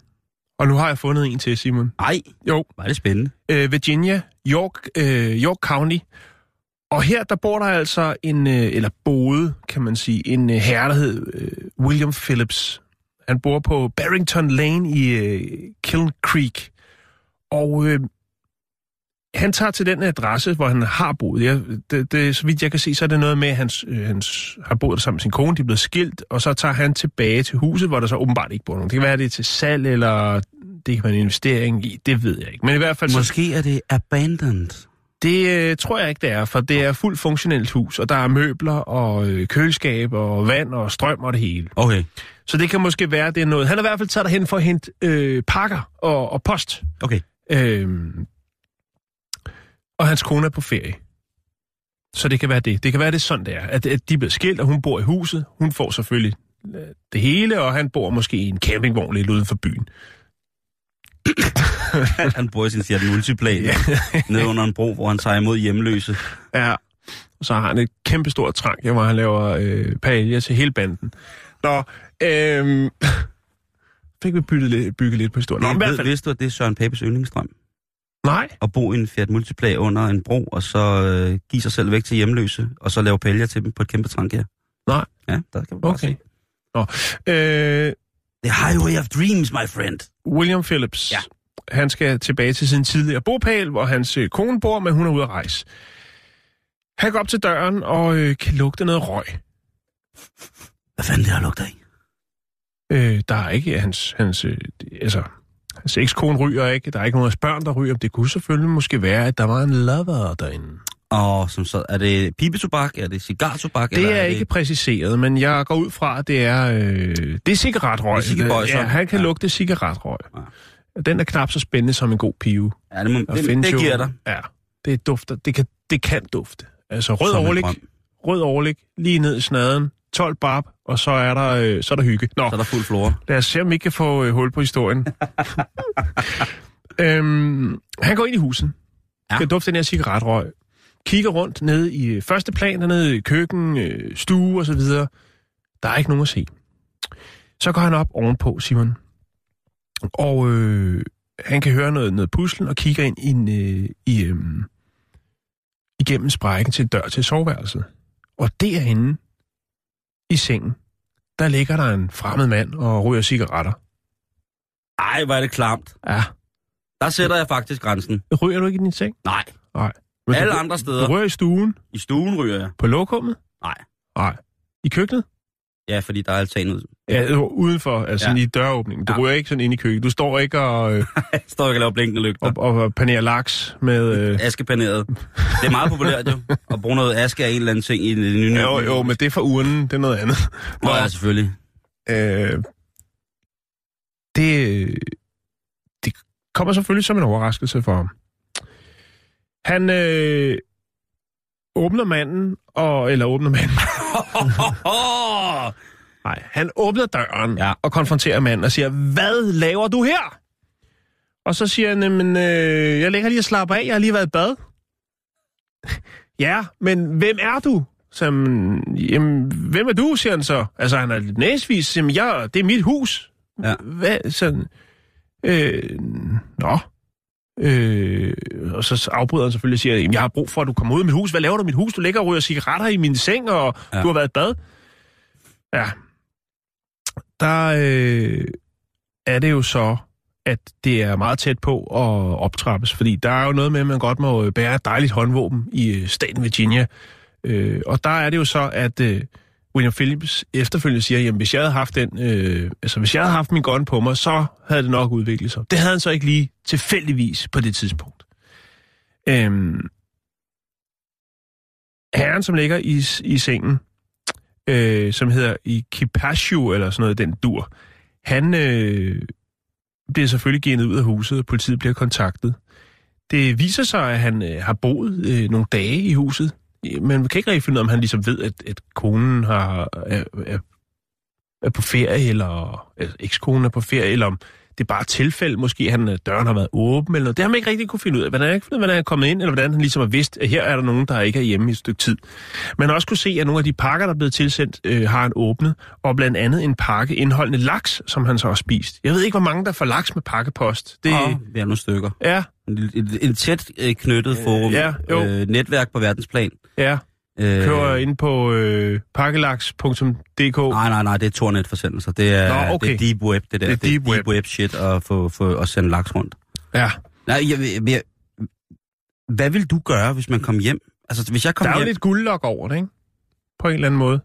Speaker 2: Og nu har jeg fundet en til, Simon.
Speaker 1: Nej,
Speaker 2: Jo,
Speaker 1: var det spændende.
Speaker 2: øh, Virginia, York, øh, York County. Og her, der bor der altså en, øh, eller boede, kan man sige, en øh, herre, der hed øh, William Phillips. Han bor på Barrington Lane i øh, Kiln Creek. Og øh, han tager til den adresse, hvor han har boet. Ja, det, det, så vidt jeg kan se, så er det noget med, at han øh, hans, har boet der sammen med sin kone, de er blevet skilt, og så tager han tilbage til huset, hvor der så åbenbart ikke bor nogen. Det kan være, det er til salg, eller det kan være en investering i, det ved jeg ikke. Men i hvert fald så
Speaker 1: Måske er det abandoned
Speaker 2: det øh, tror jeg ikke, det er, for det er fuldt funktionelt hus, og der er møbler og øh, køleskab og vand og strøm og det hele.
Speaker 1: Okay,
Speaker 2: Så det kan måske være, det er noget. Han har i hvert fald taget derhen for at hente øh, pakker og, og post.
Speaker 1: okay.
Speaker 2: Øhm, og hans kone er på ferie. Så det kan være det. Det kan være, det er sådan, det er. At, at de er blevet skilt, og hun bor i huset. Hun får selvfølgelig øh, det hele, og han bor måske i en campingvogn lidt uden for byen.
Speaker 1: Han i sin Fiat Multiplan ja. nede under en bro, hvor han tager imod hjemløse.
Speaker 2: Ja, og så har han et kæmpestort trank, hvor han laver øh, paella til hele banden. Nå, øhm, fik vi bygget lidt, bygget lidt på historien. Nå, hvert
Speaker 1: Ved,
Speaker 2: fald,
Speaker 1: vidste du, at det er Søren Papes yndlingsdrøm?
Speaker 2: nej,
Speaker 1: At bo i en Fiat Multipla under en bro, og så øh, give sig selv væk til hjemløse, og så lave pælger til dem på et kæmpe trank her.
Speaker 2: Nej.
Speaker 1: Ja, der kan man bare
Speaker 2: okay.
Speaker 1: se.
Speaker 2: Nå, øh,
Speaker 1: The Highway of Dreams, my friend.
Speaker 2: William Phillips,
Speaker 1: Ja.
Speaker 2: han skal tilbage til sin tidligere bopæl, hvor hans øh, kone bor, men hun er ude at rejse. Han går op til døren og øh, kan lugte noget røg.
Speaker 1: Hvad fanden det har lugter af?
Speaker 2: Øh, der er ikke hans, hans, øh, altså, hans ekskone ryger ikke, der er ikke nogen af børn, der ryger. Det kunne selvfølgelig måske være, at der var en lover derinde.
Speaker 1: Og som så, er det pibetobak? Er det cigartobak?
Speaker 2: Det
Speaker 1: eller
Speaker 2: er ikke præciseret, men jeg går ud fra, at det er, øh, det er cigaretrøg.
Speaker 1: Det er.
Speaker 2: Ja, han kan
Speaker 1: Ja.
Speaker 2: lugte cigaretrøg.
Speaker 1: Ja.
Speaker 2: Den er knap så spændende som en god pive.
Speaker 1: Ja, det, må, det, det giver dig.
Speaker 2: Ja, det dufter. Det kan, det kan dufte. Altså rød
Speaker 1: Som
Speaker 2: rød overlig, lige ned i snaden, 12 barb, og så er der, øh, så er der hygge. Nå,
Speaker 1: Så er der fuld flora.
Speaker 2: lad os se, om vi ikke kan få øh, hul på historien. øhm, han går ind i huset.
Speaker 1: Ja.
Speaker 2: Ja. Kan dufte den her cigaretrøg. Kigger rundt nede i øh, første plan, dernede i køkken, øh, stue og så videre. Der er ikke nogen at se. Så går han op ovenpå, Simon. Og øh, han kan høre noget, noget puslen og kigger ind i, en, øh, i øh, igennem sprækken til dør til soveværelset. Og derinde i sengen, der ligger der en fremmed mand og ryger cigaretter.
Speaker 1: Ej, hvor er det klamt.
Speaker 2: Ja.
Speaker 1: Der sætter jeg faktisk grænsen.
Speaker 2: Ryger du ikke i din seng?
Speaker 1: Nej.
Speaker 2: Nej. Men
Speaker 1: Alle
Speaker 2: du,
Speaker 1: andre
Speaker 2: Du
Speaker 1: steder.
Speaker 2: ryger i stuen,
Speaker 1: I stuen ryger jeg.
Speaker 2: på lokummet?
Speaker 1: Nej.
Speaker 2: Nej. I køkkenet?
Speaker 1: Ja, fordi der er altan ud.
Speaker 2: Ja, øh, udenfor, altså
Speaker 1: Ja.
Speaker 2: i døråbningen. Du
Speaker 1: Ja.
Speaker 2: ryger ikke sådan ind i køkkenet. Du står ikke og, øh,
Speaker 1: står ikke og laver blinkende lygter.
Speaker 2: og, og panerer laks med... Øh,
Speaker 1: Askepaneret. Det er meget populært jo. At bruge noget aske af en eller anden ting i en, en, en
Speaker 2: jo, jo, men det er for urnen. Det er noget andet.
Speaker 1: Nå, ja, selvfølgelig.
Speaker 2: Øh, det, det kommer selvfølgelig som en overraskelse for ham. Han øh, åbner manden, og, eller åbner manden, nej, han åbner døren
Speaker 1: Ja.
Speaker 2: og konfronterer manden og siger, hvad laver du her? Og så siger han, men øh, jeg ligger lige og slapper af, jeg har lige været i bad. ja, men hvem er du? Så, jamen, hvem er du, siger han så. Altså, han er lidt næsvis. Jamen, jeg, det er mit hus.
Speaker 1: Ja.
Speaker 2: Hvad, sådan, øh, nå. Øh, og så afbryder han selvfølgelig og siger, jeg har brug for, at du kommer ud af mit hus. Hvad laver du i mit hus? Du ligger og ryger cigaretter i min seng, og
Speaker 1: Ja.
Speaker 2: du har været i bad. Ja. Der øh, er det jo så, at det er meget tæt på at optrappes, fordi der er jo noget med, at man godt må bære et dejligt håndvåben i øh, staten Virginia. Øh, og der er det jo så, at øh, William Phillips efterfølgende siger, jamen hvis jeg havde haft den, øh, altså hvis jeg havde haft min gun på mig, så havde det nok udviklet sig. Det havde han så ikke lige tilfældigvis på det tidspunkt. Øhm, herren, som ligger i, i sengen, øh, som hedder i Kipashu, eller sådan noget, den dur, han øh, bliver selvfølgelig genet ud af huset, og politiet bliver kontaktet. Det viser sig, at han øh, har boet øh, nogle dage i huset, men man kan ikke rigtig finde ud af, om han ligesom ved, at, at konen har, er, er, er på ferie, eller ekskonen er på ferie, eller om det er bare et tilfælde, måske han, øh, døren har været åben, eller noget. Det har man ikke rigtig kunne finde ud af. Hvordan er, ikke hvordan han er kommet ind, eller hvordan han ligesom har vidst, at her er der nogen, der ikke er hjemme i et stykke tid. Man har også kunne se, at nogle af de pakker, der er blevet tilsendt, øh, har han åbnet, og blandt andet en pakke indeholdende laks, som han så har spist. Jeg ved ikke, hvor mange der får laks med pakkepost. Det,
Speaker 1: vi er nogle stykker.
Speaker 2: Ja,
Speaker 1: En, en, tæt øh, knyttet forum.
Speaker 2: ja, jo.
Speaker 1: Øh, netværk på verdensplan.
Speaker 2: Ja.
Speaker 1: Øh,
Speaker 2: Kører ind på øh, pakkelaks.dk.
Speaker 1: Nej, nej, nej, det er Tornet-forsendelser. Det er,
Speaker 2: Nå, okay.
Speaker 1: det er deep web, det der.
Speaker 2: Det er deep web.
Speaker 1: deep web shit at, få, få, at sende laks rundt.
Speaker 2: Ja.
Speaker 1: Nej, jeg, jeg, jeg, hvad vil du gøre, hvis man kom hjem? Altså, hvis jeg kom
Speaker 2: Der er jo
Speaker 1: hjem...
Speaker 2: lidt guldlok over det, ikke? På en eller anden måde.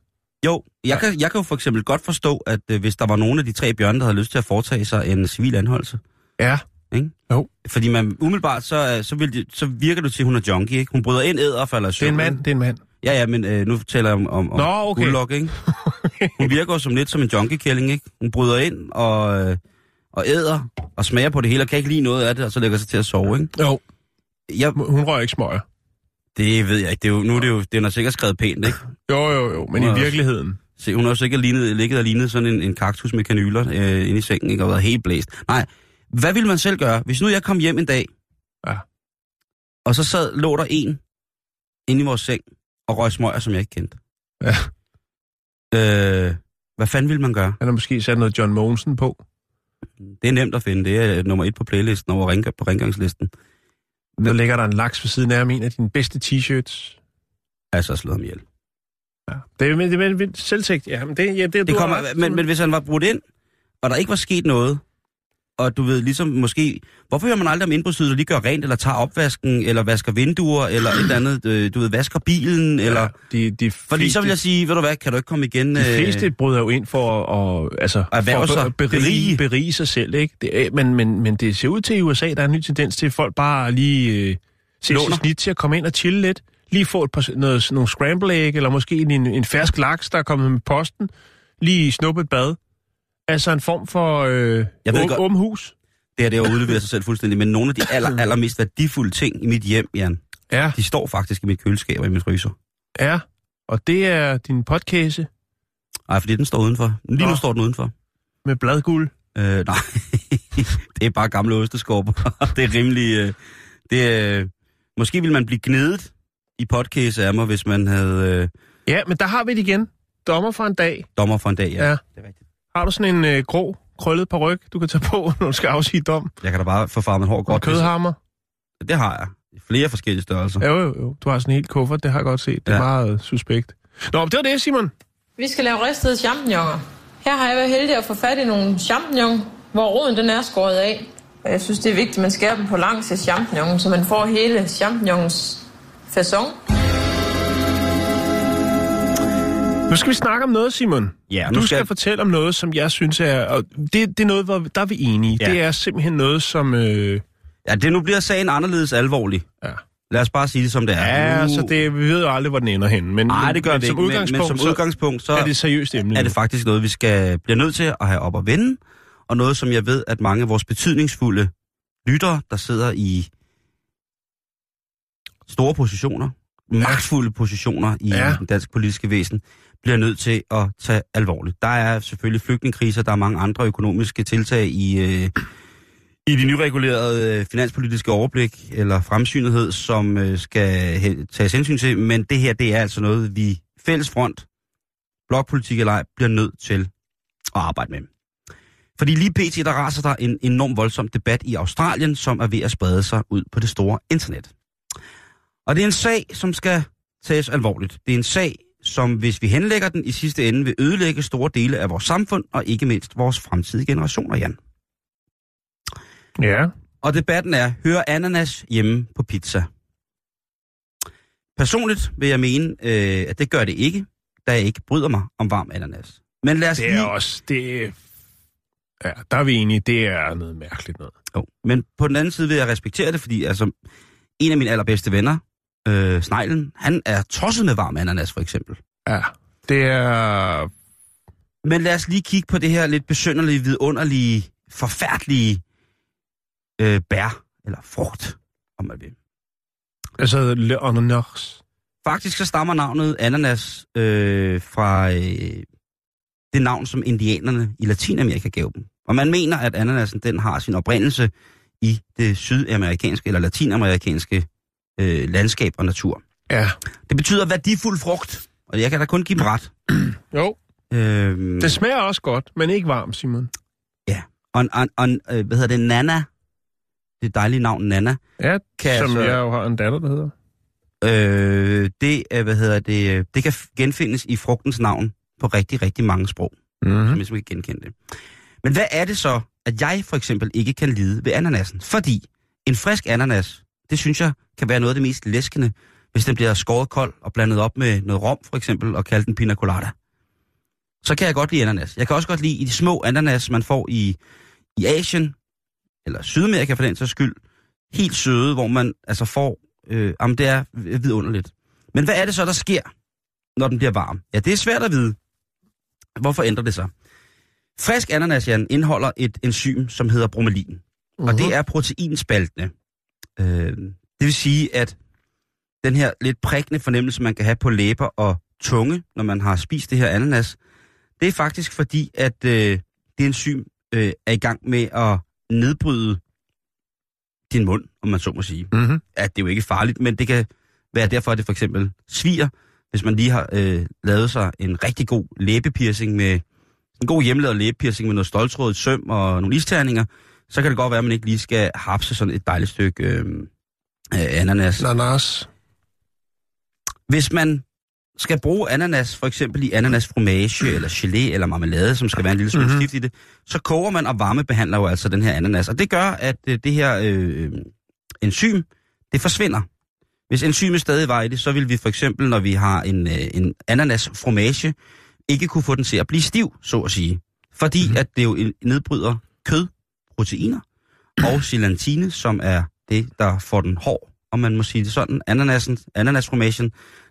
Speaker 1: Jo, jeg, kan, jeg kan jo for eksempel godt forstå, at øh, hvis der var nogen af de tre bjørne, der havde lyst til at foretage sig en civil anholdelse,
Speaker 2: Ja.
Speaker 1: Ikke?
Speaker 2: Jo.
Speaker 1: Fordi man umiddelbart, så, øh, så, vil de, så virker det til, at hun er junkie, ikke? Hun bryder ind, æder og falder i
Speaker 2: Det er
Speaker 1: søvn,
Speaker 2: en mand, det er en mand.
Speaker 1: Ja, ja, men øh, nu taler jeg om, om, om
Speaker 2: Nå, okay.
Speaker 1: guldlok, ikke? Hun virker jo som lidt som en junkie-kælling, ikke? Hun bryder ind og, øh, og æder og smager på det hele, og kan ikke lide noget af det, og så lægger sig til at sove, ikke?
Speaker 2: Jo.
Speaker 1: Jeg,
Speaker 2: Hun rører ikke smøger.
Speaker 1: det ved jeg ikke. Det er jo, nu er det jo, det er sikkert skrevet pænt, ikke?
Speaker 2: Jo, jo, jo. Men
Speaker 1: Hun
Speaker 2: i
Speaker 1: også-
Speaker 2: virkeligheden.
Speaker 1: Se, hun har jo sikkert lignet, ligget og lignet sådan en, en kaktus med kanyler øh, inde i sengen, ikke? Og været helt blæst. Nej, hvad ville man selv gøre, hvis nu jeg kom hjem en dag,
Speaker 2: Ja.
Speaker 1: og så sad, lå der en inde i vores seng og røg smøger, som jeg ikke kendte?
Speaker 2: Ja.
Speaker 1: Øh, hvad fanden ville man gøre?
Speaker 2: Han har måske sat noget John Mogensen på.
Speaker 1: Det er nemt at finde. Det er nummer et på playlisten over ring, på rengøringslisten.
Speaker 2: Der ligger der en laks ved siden af ham, en af dine bedste t-shirts.
Speaker 1: Altså slået ham ihjel.
Speaker 2: Ja. Det er, men, det er men, selvtægt. Ja, men det, ja, det,
Speaker 1: Det
Speaker 2: har
Speaker 1: kommer, men, men hvis han var brudt ind, og der ikke var sket noget, og du ved, ligesom måske... Hvorfor hører man aldrig om indbrudstyvet, der lige gør rent, eller tager opvasken, eller vasker vinduer, eller et eller andet, øh, du ved, vasker bilen, ja, eller...
Speaker 2: de, de
Speaker 1: Fordi så vil jeg sige, ved du hvad, kan du ikke komme igen?
Speaker 2: De
Speaker 1: øh,
Speaker 2: fleste bryder jo ind for at, altså, for
Speaker 1: sig.
Speaker 2: at berige,
Speaker 1: Berige.
Speaker 2: berige sig selv. Ikke? Det, er- men, men, men det ser ud til i USA, der er en ny tendens til, at folk bare lige øh, ser
Speaker 1: Låner.
Speaker 2: snit til at komme ind og chille lidt. Lige få et par, noget, nogle scramble egg, eller måske en, en fersk laks, der er kommet med posten. Lige snuppe et bad. Altså en form for øh,
Speaker 1: Jeg ved
Speaker 2: åben,
Speaker 1: godt-
Speaker 2: åben hus.
Speaker 1: Det her, det er at udlevere sig selv fuldstændig, men nogle af de aller, allermest værdifulde ting i mit hjem, Jan,
Speaker 2: Ja,
Speaker 1: de står faktisk i mit køleskab og i mit fryser.
Speaker 2: ja. Og det er din podcast
Speaker 1: Nej, fordi den står udenfor. Lige nu
Speaker 2: Nå.
Speaker 1: står den udenfor.
Speaker 2: med bladguld.
Speaker 1: Øh, nej, det er bare gamle osteskorper. det er rimelig... Øh, det er, måske ville man blive gnedet i podcast af mig, hvis man havde øh,
Speaker 2: Ja, men der har vi det igen. Dommer for en dag.
Speaker 1: dommer for en dag. Ja.
Speaker 2: Ja.
Speaker 1: Det er rigtigt.
Speaker 2: Har du sådan en øh, grå, krøllet på ryg, du kan tage på, når du skal afsige dom?
Speaker 1: Jeg kan da bare få farmet hår
Speaker 2: Og
Speaker 1: godt.
Speaker 2: kødhammer?
Speaker 1: hvis- Det har jeg. I Flere forskellige størrelser.
Speaker 2: Jo, jo, jo. Du har sådan en helt kuffert, det har jeg godt set. Det er
Speaker 1: Ja.
Speaker 2: meget øh, suspekt. Nå, det var det, Simon.
Speaker 3: Vi skal lave ristede champignoner. Her har jeg været heldig at få fat i nogle champignon, hvor roden den er skåret af. Og jeg synes, det er vigtigt, at man skærer dem på langs af champignon, så man får hele champignons fasong.
Speaker 2: Nu skal vi snakke om noget, Simon.
Speaker 1: Ja,
Speaker 2: du skal,
Speaker 1: skal-
Speaker 2: fortælle om noget, som jeg synes er... Og det, det er noget, hvor der er vi enige.
Speaker 1: Ja.
Speaker 2: Det er simpelthen noget, som... Øh,
Speaker 1: Ja, det nu bliver sagen anderledes alvorlig.
Speaker 2: ja.
Speaker 1: Lad os bare sige det, som det er.
Speaker 2: Ja,
Speaker 1: nu...
Speaker 2: så det, vi ved jo aldrig, hvor den ender hen. Men,
Speaker 1: Nej, det gør
Speaker 2: men,
Speaker 1: det
Speaker 2: som
Speaker 1: ikke, men,
Speaker 2: udgangspunkt,
Speaker 1: men som udgangspunkt, så
Speaker 2: er det et seriøst emne.
Speaker 1: er det faktisk noget, vi skal bliver nødt til at have op at vende, og noget, som jeg ved, at mange af vores betydningsfulde lyttere, der sidder i store positioner, magtfulde positioner i
Speaker 2: Ja.
Speaker 1: den danske politiske væsen, bliver nødt til at tage alvorligt. Der er selvfølgelig flygtningekriser, der er mange andre økonomiske tiltag i, øh, i de nyregulerede øh, finanspolitiske overblik eller fremsynethed, som øh, skal he- tages hensyn til, men det her, det er altså noget, vi fælles front, blokpolitik eller ej, bliver nødt til at arbejde med. Fordi lige pt. der raser der en enorm voldsom debat i Australien, som er ved at sprede sig ud på det store internet. Og det er en sag, som skal tages alvorligt. Det er en sag, som hvis vi henlægger den i sidste ende, vil ødelægge store dele af vores samfund, og ikke mindst vores fremtidige generationer, Jan.
Speaker 2: Ja.
Speaker 1: Og debatten er, hører ananas hjemme på pizza? Personligt vil jeg mene, øh, at det gør det ikke, da jeg ikke bryder mig om varm ananas. Men lad os
Speaker 2: Det er
Speaker 1: lige...
Speaker 2: også... Det, er- ja, der er vi enige. Det er noget mærkeligt noget.
Speaker 1: Jo. Men på den anden side vil jeg respektere det, fordi altså, en af mine allerbedste venner, øh, Sneglen, han er tosset med varm ananas, for eksempel.
Speaker 2: Ja. Det er...
Speaker 1: Men lad os lige kigge på det her lidt besynderlige, vidunderlige, forfærdelige øh, bær, eller frugt, om man vil.
Speaker 2: Altså, le ananas.
Speaker 1: Faktisk så stammer navnet ananas øh, fra øh, det navn, som indianerne i Latinamerika gav dem. Og man mener, at ananasen den har sin oprindelse i det sydamerikanske eller latinamerikanske øh, landskab og natur.
Speaker 2: Ja.
Speaker 1: Det betyder værdifuld frugt, og jeg kan da kun give dem ret.
Speaker 2: Jo.
Speaker 1: Øhm,
Speaker 2: Det smager også godt, men ikke varm, Simon.
Speaker 1: og, og, og, øh, hvad hedder det, Nana, det dejlige navn Nana,
Speaker 2: Ja,
Speaker 1: Kan
Speaker 2: som
Speaker 1: altså-
Speaker 2: jeg jo har en datter, der hedder.
Speaker 1: øh, det, er, hvad hedder det, øh, det kan genfindes i frugtens navn på rigtig, rigtig mange sprog.
Speaker 2: Mm-hmm.
Speaker 1: som hvis man kan genkende det. Men hvad er det så, at jeg for eksempel ikke kan lide ved ananasen? Fordi en frisk ananas, det synes jeg kan være noget af det mest læskende, hvis den bliver skåret kold og blandet op med noget rom for eksempel, og kaldt en pina colada. Så kan jeg godt lide ananas. Jeg kan også godt lide i de små ananas, man får i, i Asien, eller Sydamerika for den sags skyld, helt søde, hvor man altså får, øh, jamen det er vidunderligt. Men hvad er det så, der sker, når den bliver varm? Ja, det er svært at vide. Hvorfor ændrer det sig? Frisk ananas, Jan, indeholder et enzym, som hedder bromelin. Uh-huh. Og det er proteinspaltende. Øh, det vil sige, at den her lidt prikkende fornemmelse, man kan have på læber og tunge, når man har spist det her ananas, det er faktisk fordi, at øh, det enzym øh, er i gang med at nedbryde din mund, om man så må sige.
Speaker 2: Mm-hmm.
Speaker 1: At det er jo ikke farligt, men det kan være derfor, at det for eksempel sviger, hvis man lige har øh, lavet sig en rigtig god læbepiercing med en god hjemmelavet læbepiercing med noget stoltrådet søm og nogle isterninger, så kan det godt være, at man ikke lige skal hapse sådan et dejligt stykke øh, øh, ananas.
Speaker 2: Ananas.
Speaker 1: Hvis man skal bruge ananas, for eksempel i ananasfromage eller gelé eller marmelade, som skal være en lille smule
Speaker 2: Mhm.
Speaker 1: mm-hmm. stift i det, så koger man og varmebehandler jo altså den her ananas. Og det gør, at øh, det her øh, enzym, det forsvinder. Hvis enzymet stadig var i det, så vil vi for eksempel, når vi har en, øh, en ananasfromage, ikke kunne få den til at blive stiv, så at sige. Fordi mm-hmm. at det jo nedbryder kød, proteiner og silantine, som er det, der får den hård, om man må sige det sådan. Ananasen, ananasformation,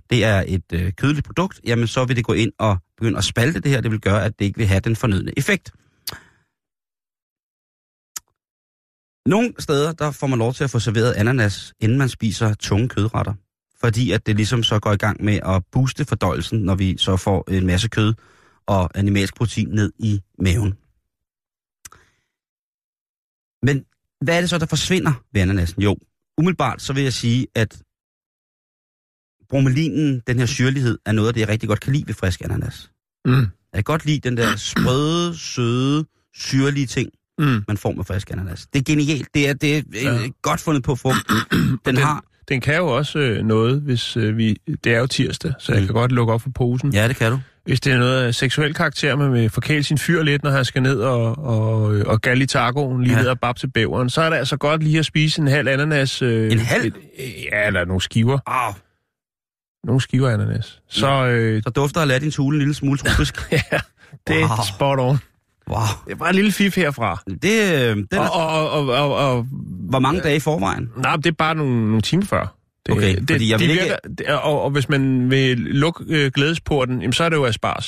Speaker 1: det er et øh, kødeligt produkt, jamen så vil det gå ind og begynde at spalte det her. Det vil gøre, at det ikke vil have den fornødne effekt. Nogle steder, der får man lov til at få serveret ananas, inden man spiser tunge kødretter. Fordi at det ligesom så går i gang med at booste fordøjelsen, når vi så får en masse kød og animalsk protein ned i maven. Men hvad er det så, der forsvinder ved ananasen? Jo, umiddelbart så vil jeg sige, at bromelinen, den her syrlighed, er noget af det, jeg rigtig godt kan lide ved frisk ananas.
Speaker 2: Mm.
Speaker 1: Jeg kan godt lide den der sprøde, søde, syrlige ting,
Speaker 2: Mm.
Speaker 1: man får med frisk ananas. Det er genialt. Det er, det er
Speaker 2: Ja.
Speaker 1: ja. godt fundet på frugt. Den
Speaker 2: den,
Speaker 1: har...
Speaker 2: den kan jo også øh, noget, hvis øh, vi... Det er jo tirsdag, så jeg
Speaker 1: Mm.
Speaker 2: kan godt lukke op for posen.
Speaker 1: Ja, det kan du.
Speaker 2: Hvis det er noget seksuel karakter, man vil forkæle sin fyr lidt, når han skal ned og, og, og galle i tacoen, lige
Speaker 1: Ja.
Speaker 2: ja. ned og bab til bæveren, så er det altså godt lige at spise en halv ananas. Øh,
Speaker 1: En halv?
Speaker 2: Et, ja, eller nogle skiver.
Speaker 1: Au,
Speaker 2: Nogle skiver ananas. Så øh,
Speaker 1: så dufter Aladdins hule en lille smule tropisk.
Speaker 2: ja, det er
Speaker 1: Wow.
Speaker 2: spot on.
Speaker 1: wow.
Speaker 2: Det er bare en lille fif herfra.
Speaker 1: Det, øh, den er,
Speaker 2: Og, og, og, og, og,
Speaker 1: hvor mange dage i forvejen?
Speaker 2: nej, det er bare nogle, nogle timer før.
Speaker 1: Okay,
Speaker 2: det,
Speaker 1: fordi jeg
Speaker 2: de
Speaker 1: vil ikke-
Speaker 2: virker, det, og, og hvis man vil lukke øh, glædesporten, jamen, så er det jo asparges.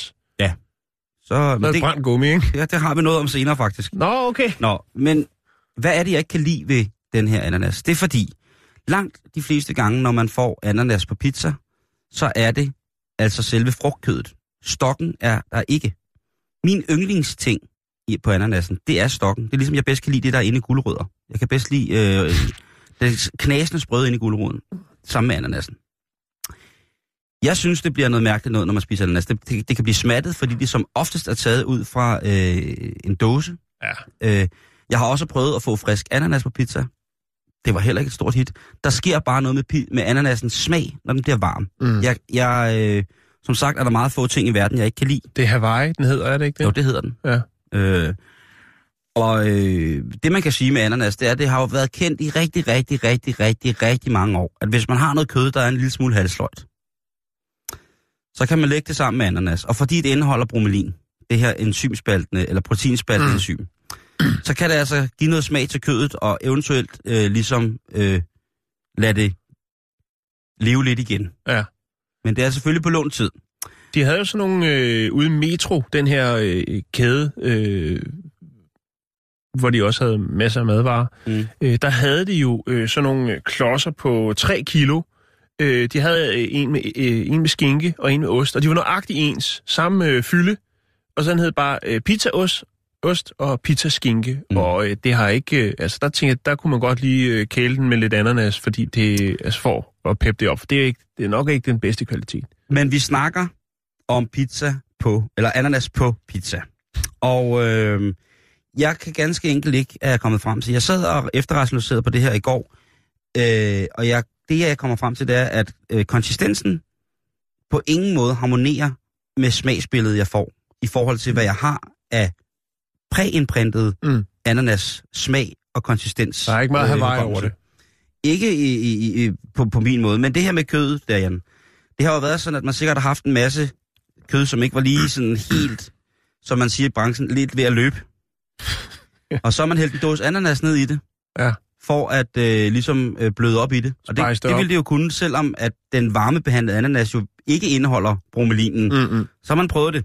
Speaker 1: Så,
Speaker 2: Så er
Speaker 1: men
Speaker 2: det
Speaker 1: det,
Speaker 2: brændt gummi, ikke?
Speaker 1: ja, det har vi noget om senere, faktisk.
Speaker 2: Nå, okay.
Speaker 1: Nå, men hvad er det, jeg ikke kan lide ved den her ananas? Det er fordi, langt de fleste gange, når man får ananas på pizza, så er det altså selve frugtkødet. Stokken er der ikke. Min yndlingsting på ananasen, det er stokken. Det er ligesom, jeg bedst kan lide det, der er inde i gulerødder. Jeg kan bedst lide øh, det knasende sprøde inde i gulerøden, sammen med ananasen. Jeg synes, det bliver noget mærkeligt noget, når man spiser ananas. Det, det, det kan blive smattet, fordi det som oftest er taget ud fra øh, en dåse,
Speaker 2: Ja.
Speaker 1: Øh, jeg har også prøvet at få frisk ananas på pizza. Det var heller ikke et stort hit. Der sker bare noget med, med ananasens smag, når den bliver varm.
Speaker 2: Mm.
Speaker 1: Jeg, jeg, øh, som sagt er der meget få ting i verden, jeg ikke kan lide.
Speaker 2: Det er Hawaii, den hedder, er det ikke det?
Speaker 1: Jo, det hedder den.
Speaker 2: Ja.
Speaker 1: Øh, og øh, det man kan sige med ananas, det er, at det har jo været kendt i rigtig, rigtig, rigtig, rigtig, rigtig mange år, at hvis man har noget kød, der er en lille smule halsløjt, så kan man lægge det sammen med ananas. Og fordi det indeholder bromelin, det her enzymspaltende, eller proteinspaltende
Speaker 2: Mm.
Speaker 1: enzym, så kan det altså give noget smag til kødet, og eventuelt øh, ligesom øh, lade det leve lidt igen.
Speaker 2: Ja.
Speaker 1: Men det er selvfølgelig på lånt tid.
Speaker 2: De havde jo sådan nogle øh, ude Metro, den her øh, kæde, øh, hvor de også havde masser af madvarer.
Speaker 1: Mm.
Speaker 2: Øh, der havde de jo øh, sådan nogle øh, klodser på 3 kilo. Øh, de havde øh, en, med, øh, en med skinke og en med ost, og de var nøjagtigt ens. Samme øh, fylde, og sådan hed bare øh, pizzaost ost og pizza skinke.
Speaker 1: Mm.
Speaker 2: Og øh, det har ikke... Øh, altså, der tænker jeg, der kunne man godt lige øh, kæle den med lidt ananas, fordi det altså, får at peppe det op. For det er, ikke, det er nok ikke den bedste kvalitet.
Speaker 1: Men vi snakker om pizza på, eller ananas på pizza. Og øh, jeg kan ganske enkelt ikke, er kommet frem til. Jeg sad og efterrationaliserede på det her i går, øh, og jeg, det jeg kommer frem til, det er, at øh, konsistensen på ingen måde harmonerer med smagsbilledet, jeg får, i forhold til, hvad jeg har af præindprintet
Speaker 2: Mm.
Speaker 1: ananas smag og konsistens.
Speaker 2: Der er ikke meget
Speaker 1: øh,
Speaker 2: Hawaii over det.
Speaker 1: Ikke i, i, i, på, på min måde, men det her med kødet, der, Jan, det har jo været sådan, at man sikkert har haft en masse kød, som ikke var lige sådan helt, som man siger i branchen, lidt ved at løbe. Og så har man hældt en dåse ananas ned i det,
Speaker 2: Ja.
Speaker 1: for at øh, ligesom øh, bløde op i det. Og det,
Speaker 2: det
Speaker 1: ville det jo kunne, selvom at den varmebehandlede ananas jo ikke indeholder bromelinen. Mm.
Speaker 2: Mm-mm.
Speaker 1: Så har man prøvet det.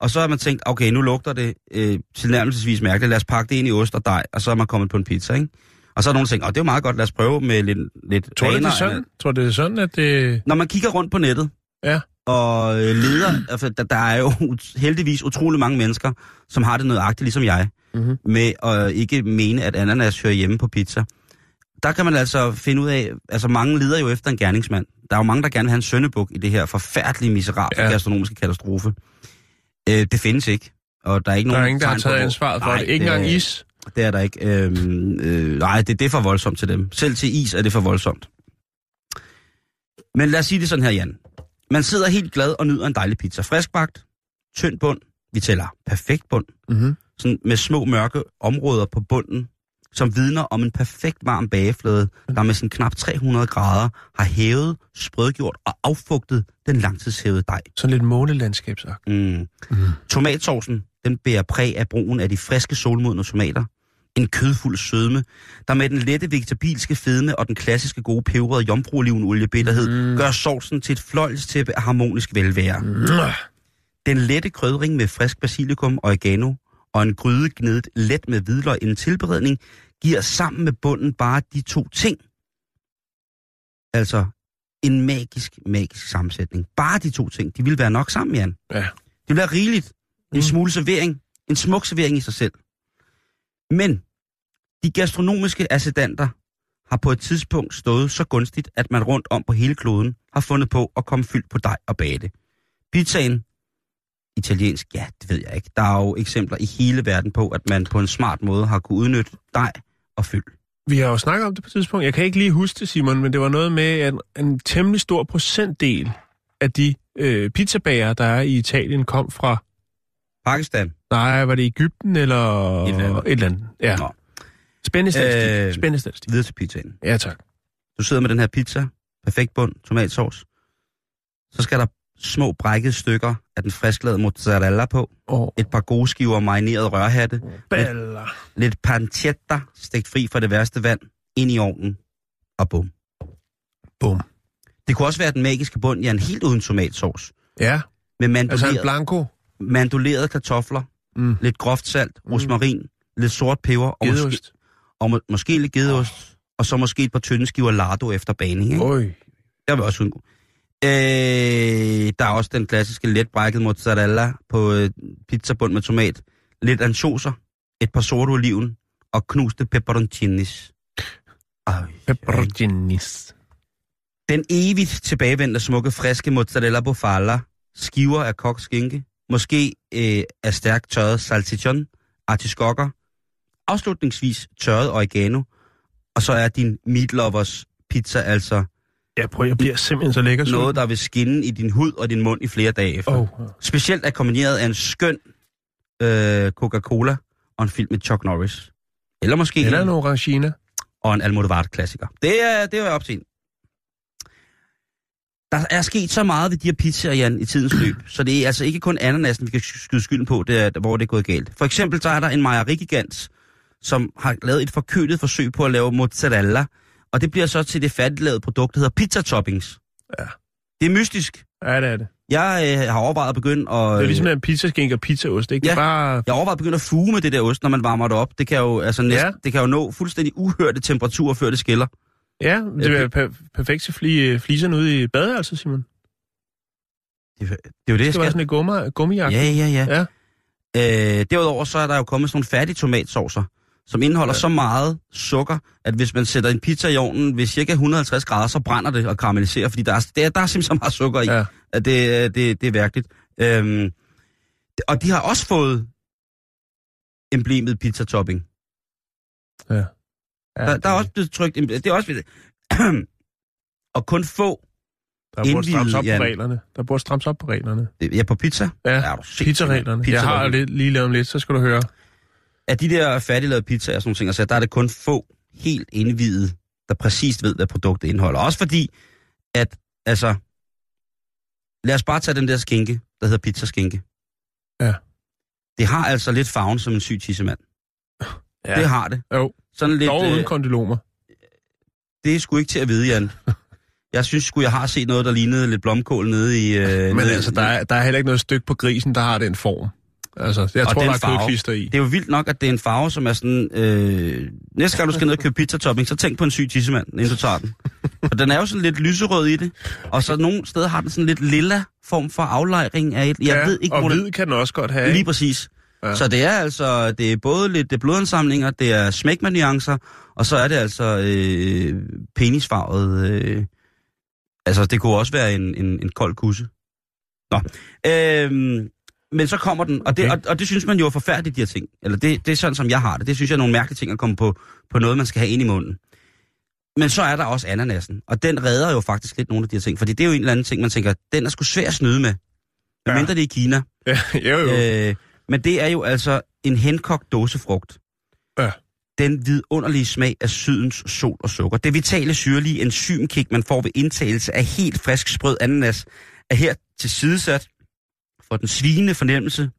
Speaker 1: Og så har man tænkt, okay, nu lugter det øh, tilnærmelsesvis mærkeligt. Lad os pakke det ind i ost og dej, og så er man kommet på en pizza, ikke? Og så er nogen, der tænker, åh, det er jo meget godt, lad os prøve med lidt, lidt
Speaker 2: Tror du, det er
Speaker 1: renere
Speaker 2: sådan? Tror det er sådan, at det...
Speaker 1: når man kigger rundt på nettet,
Speaker 2: Ja.
Speaker 1: Og øh, leder, altså, der, der er jo heldigvis utrolig mange mennesker, som har det nøjagtigt ligesom jeg,
Speaker 2: Mhm.
Speaker 1: med at ikke mene, at ananas hører hjemme på pizza. Der kan man altså finde ud af, altså mange leder jo efter en gerningsmand. Der er jo mange, der gerne vil have en søndebuk i det her forfærdelige, miserable
Speaker 2: Ja.
Speaker 1: gastronomiske katastrofe. Øh, det findes ikke. Og der er ikke
Speaker 2: Der er
Speaker 1: nogen
Speaker 2: ingen, der har taget ansvaret for
Speaker 1: Nej,
Speaker 2: det. Ikke engang
Speaker 1: det-
Speaker 2: is.
Speaker 1: det er der ikke. Øhm, øh, nej, det, det er for voldsomt til dem. Selv til is er det for voldsomt. Men lad os sige det sådan her, Jan. Man sidder helt glad og nyder en dejlig pizza. Friskbagt, tynd bund. Vi tæller perfekt bund.
Speaker 2: Mm-hmm.
Speaker 1: Sådan med små mørke områder på bunden, som vidner om en perfekt varm bageflade, der med sin knap 300 grader har hævet, sprødgjort og affugtet den langtidshævede dej.
Speaker 2: Sådan lidt månelandskabsagt.
Speaker 1: Mm. Mm. Tomatsovsen, den bærer præg af brugen af de friske solmodne tomater. En kødfuld sødme, der med den lette vegetabilske fedme og den klassiske gode peberede jomfruolivenolie bitterhed, mm. gør sovsen til et fløjlstæppe af harmonisk velvære.
Speaker 2: Mm.
Speaker 1: Den lette krydring med frisk basilikum, oregano og en gryde gnedet let med hvidløg i en tilberedning, giver sammen med bunden bare de to ting. Altså en magisk, magisk sammensætning. Bare de to ting, de vil være nok sammen, Jan.
Speaker 2: Ja.
Speaker 1: Det vil være rigeligt. En
Speaker 2: Mm.
Speaker 1: smule servering. En smuk servering i sig selv. Men de gastronomiske acidanter har på et tidspunkt stået så gunstigt, at man rundt om på hele kloden har fundet på at komme fyldt på dej og bage det. Pizzaen, italiensk, ja, det ved jeg ikke. Der er jo eksempler i hele verden på, at man på en smart måde har kunne udnytte dej og fyld.
Speaker 2: Vi har jo snakket om det på et tidspunkt. Jeg kan ikke lige huske det, Simon, men det var noget med, at en temmelig stor procentdel af de øh, pizzabager, der er i Italien, kom fra...
Speaker 1: Pakistan.
Speaker 2: Nej, var det Ægypten eller...
Speaker 1: Et eller andet.
Speaker 2: Et eller andet. Ja.
Speaker 1: Nå.
Speaker 2: Spændende statistik.
Speaker 1: Øh.
Speaker 2: Spændende statistik.
Speaker 1: Videre til pizzaen.
Speaker 2: Ja, tak.
Speaker 1: Du sidder med den her pizza, perfekt bund, tomatsovs. Så skal der små brækkede stykker af den frisklavede mozzarella på.
Speaker 2: Oh.
Speaker 1: Et par gode skiver marineret rørhatte.
Speaker 2: Bella.
Speaker 1: Lidt pancetta stegt fri fra det værste vand. Ind i ovnen. Og bum.
Speaker 2: Bum.
Speaker 1: Det kunne også være den magiske bund, ja, en helt uden tomatsovs.
Speaker 2: Ja,
Speaker 1: Med
Speaker 2: altså en
Speaker 1: mandoleret,
Speaker 2: blanco.
Speaker 1: mandolerede kartofler,
Speaker 2: Mm.
Speaker 1: lidt groft salt, rosmarin, lidt sort peber, og, måske. Og må, måske lidt gedeost, og så måske et par tynde skiver lardo efter baning. Ikke?
Speaker 2: Oj.
Speaker 1: Jeg vil også undgå. Øh, der er også den klassiske let brækket mozzarella på øh, pizzabund med tomat. Lidt ansjoser, et par sorte oliven og knuste pepperoncinis. Ej,
Speaker 2: Pepperoncinis.
Speaker 1: Den evigt tilbagevendte smukke, friske mozzarella bufala, skiver af kogt skinke, måske øh, af stærkt tørret salchichon, artiskokker, afslutningsvis tørret oregano, og så er din meatlovers pizza altså
Speaker 2: Ja, prøv, jeg bliver simpelthen så lækker.
Speaker 1: noget, der vil skinne i din hud og din mund i flere dage efter.
Speaker 2: Oh.
Speaker 1: Specielt er kombineret af en skøn øh, Coca-Cola og en film med Chuck Norris. Eller måske
Speaker 2: Eller
Speaker 1: en,
Speaker 2: en orangina.
Speaker 1: og en Almodovar-klassiker. Det er, det er op til en. Der er sket så meget ved de her pizzaer, Jan, i tidens løb, så det er altså ikke kun ananasen, vi kan skyde skylden på, det er, hvor det er gået galt. For eksempel så er der en mejerigigant, som har lavet et forkølet forsøg på at lave mozzarella, og det bliver så til det færdiglavede produkt, der hedder pizza toppings.
Speaker 2: Ja.
Speaker 1: Det er mystisk.
Speaker 2: Ja, det er det.
Speaker 1: Jeg øh, har overvejet at begynde at...
Speaker 2: Det er ligesom en pizzaskinke og pizzaost, ikke?
Speaker 1: Ja.
Speaker 2: Det er bare...
Speaker 1: Jeg overvejer at begynde at fuge med det der ost, når man varmer det op. Det kan jo, altså næsten,
Speaker 2: Ja.
Speaker 1: det kan jo nå fuldstændig uhørte temperaturer, før det skiller.
Speaker 2: Ja, det er per- perfekt til fli, fliserne ude i badeværelset, Simon.
Speaker 1: Det, det er jo det,
Speaker 2: Det
Speaker 1: jeg
Speaker 2: skal være
Speaker 1: skal.
Speaker 2: sådan en gummi, gummijagt.
Speaker 1: Ja, ja, ja.
Speaker 2: Ja.
Speaker 1: Øh, derudover så er der jo kommet sådan nogle færdige tomatsaucer, som indeholder ja. så meget sukker, at hvis man sætter en pizza i ovnen ved cirka 150 grader, så brænder det og karamelliserer, fordi der er, der, er- der er simpelthen så meget sukker i, ja.
Speaker 2: Ja.
Speaker 1: at det, det, det er virkelig. Øhm, og de har også fået emblemet pizza topping.
Speaker 2: ja. ja
Speaker 1: Der, der er også blevet trykt, det er også og kun få,
Speaker 2: der burde strammes op
Speaker 1: indviet,
Speaker 2: på reglerne. Der burde strammes op på reglerne.
Speaker 1: ja på pizza,
Speaker 2: Ja,
Speaker 1: sindssyg,
Speaker 2: pizzareglerne.
Speaker 1: mand?
Speaker 2: Jeg har lidt, lige lavet om lidt, så skal du høre.
Speaker 1: Af de der færdiglavede pizzaer og sådan nogle ting, altså, der er det kun få helt indvidede, der præcist ved, hvad produktet indeholder. Også fordi, at, altså, lad os bare tage den der skinke, der hedder pizzaskinke.
Speaker 2: Ja.
Speaker 1: Det har altså lidt farven som en syg tissemand.
Speaker 2: Ja.
Speaker 1: Det har det.
Speaker 2: Jo,
Speaker 1: Sådan lidt,
Speaker 2: dog uden
Speaker 1: øh,
Speaker 2: kondylomer.
Speaker 1: det er sgu ikke til at vide, Jan. Jeg synes sgu, jeg har set noget, der lignede lidt blomkål nede i... Øh,
Speaker 2: Men
Speaker 1: nede,
Speaker 2: altså, der er, der er heller ikke noget stykke på grisen, der har den form. Altså, jeg
Speaker 1: Og
Speaker 2: tror, der er kødklister i.
Speaker 1: Det er jo vildt nok, at det er en farve, som er sådan... Øh, næste gang du skal ned og købe pizza-topping, så tænk på en syg tissemand, inden du tager den. Og den er jo sådan lidt lyserød i det. Og så nogle steder har den sådan lidt lilla form for aflejring af et... Jeg
Speaker 2: ja,
Speaker 1: ved ikke,
Speaker 2: og
Speaker 1: hvor det-
Speaker 2: hvid kan den også godt have.
Speaker 1: Lige
Speaker 2: ikke?
Speaker 1: præcis. Ja. Så det er altså, det er både lidt det er blodansamlinger, det er smækmanuancer, og så er det altså øh, penisfarvet. Øh, altså, det kunne også være en, en, en kold kusse. Nå. Øhm, men så kommer den, og det,
Speaker 2: Okay.
Speaker 1: og, og det synes man jo er forfærdeligt, de her ting. Eller det, det er sådan, som jeg har det. Det synes jeg er nogle mærkelige ting at komme på, på noget, man skal have ind i munden. Men så er der også ananasen, og den redder jo faktisk lidt nogle af de her ting, fordi det er jo en eller anden ting, man tænker, den er sgu svær at snyde med.
Speaker 2: Ja.
Speaker 1: Medmindre det er i Kina.
Speaker 2: Ja, jo, jo.
Speaker 1: Øh, men det er jo altså en henkogt dåsefrugt.
Speaker 2: Ja.
Speaker 1: Den vidunderlige smag af sydens sol og sukker. Det vitale syrlige enzymkick, man får ved indtagelse af helt frisk sprød ananas, er her tilsidesat for den svigende fornemmelse.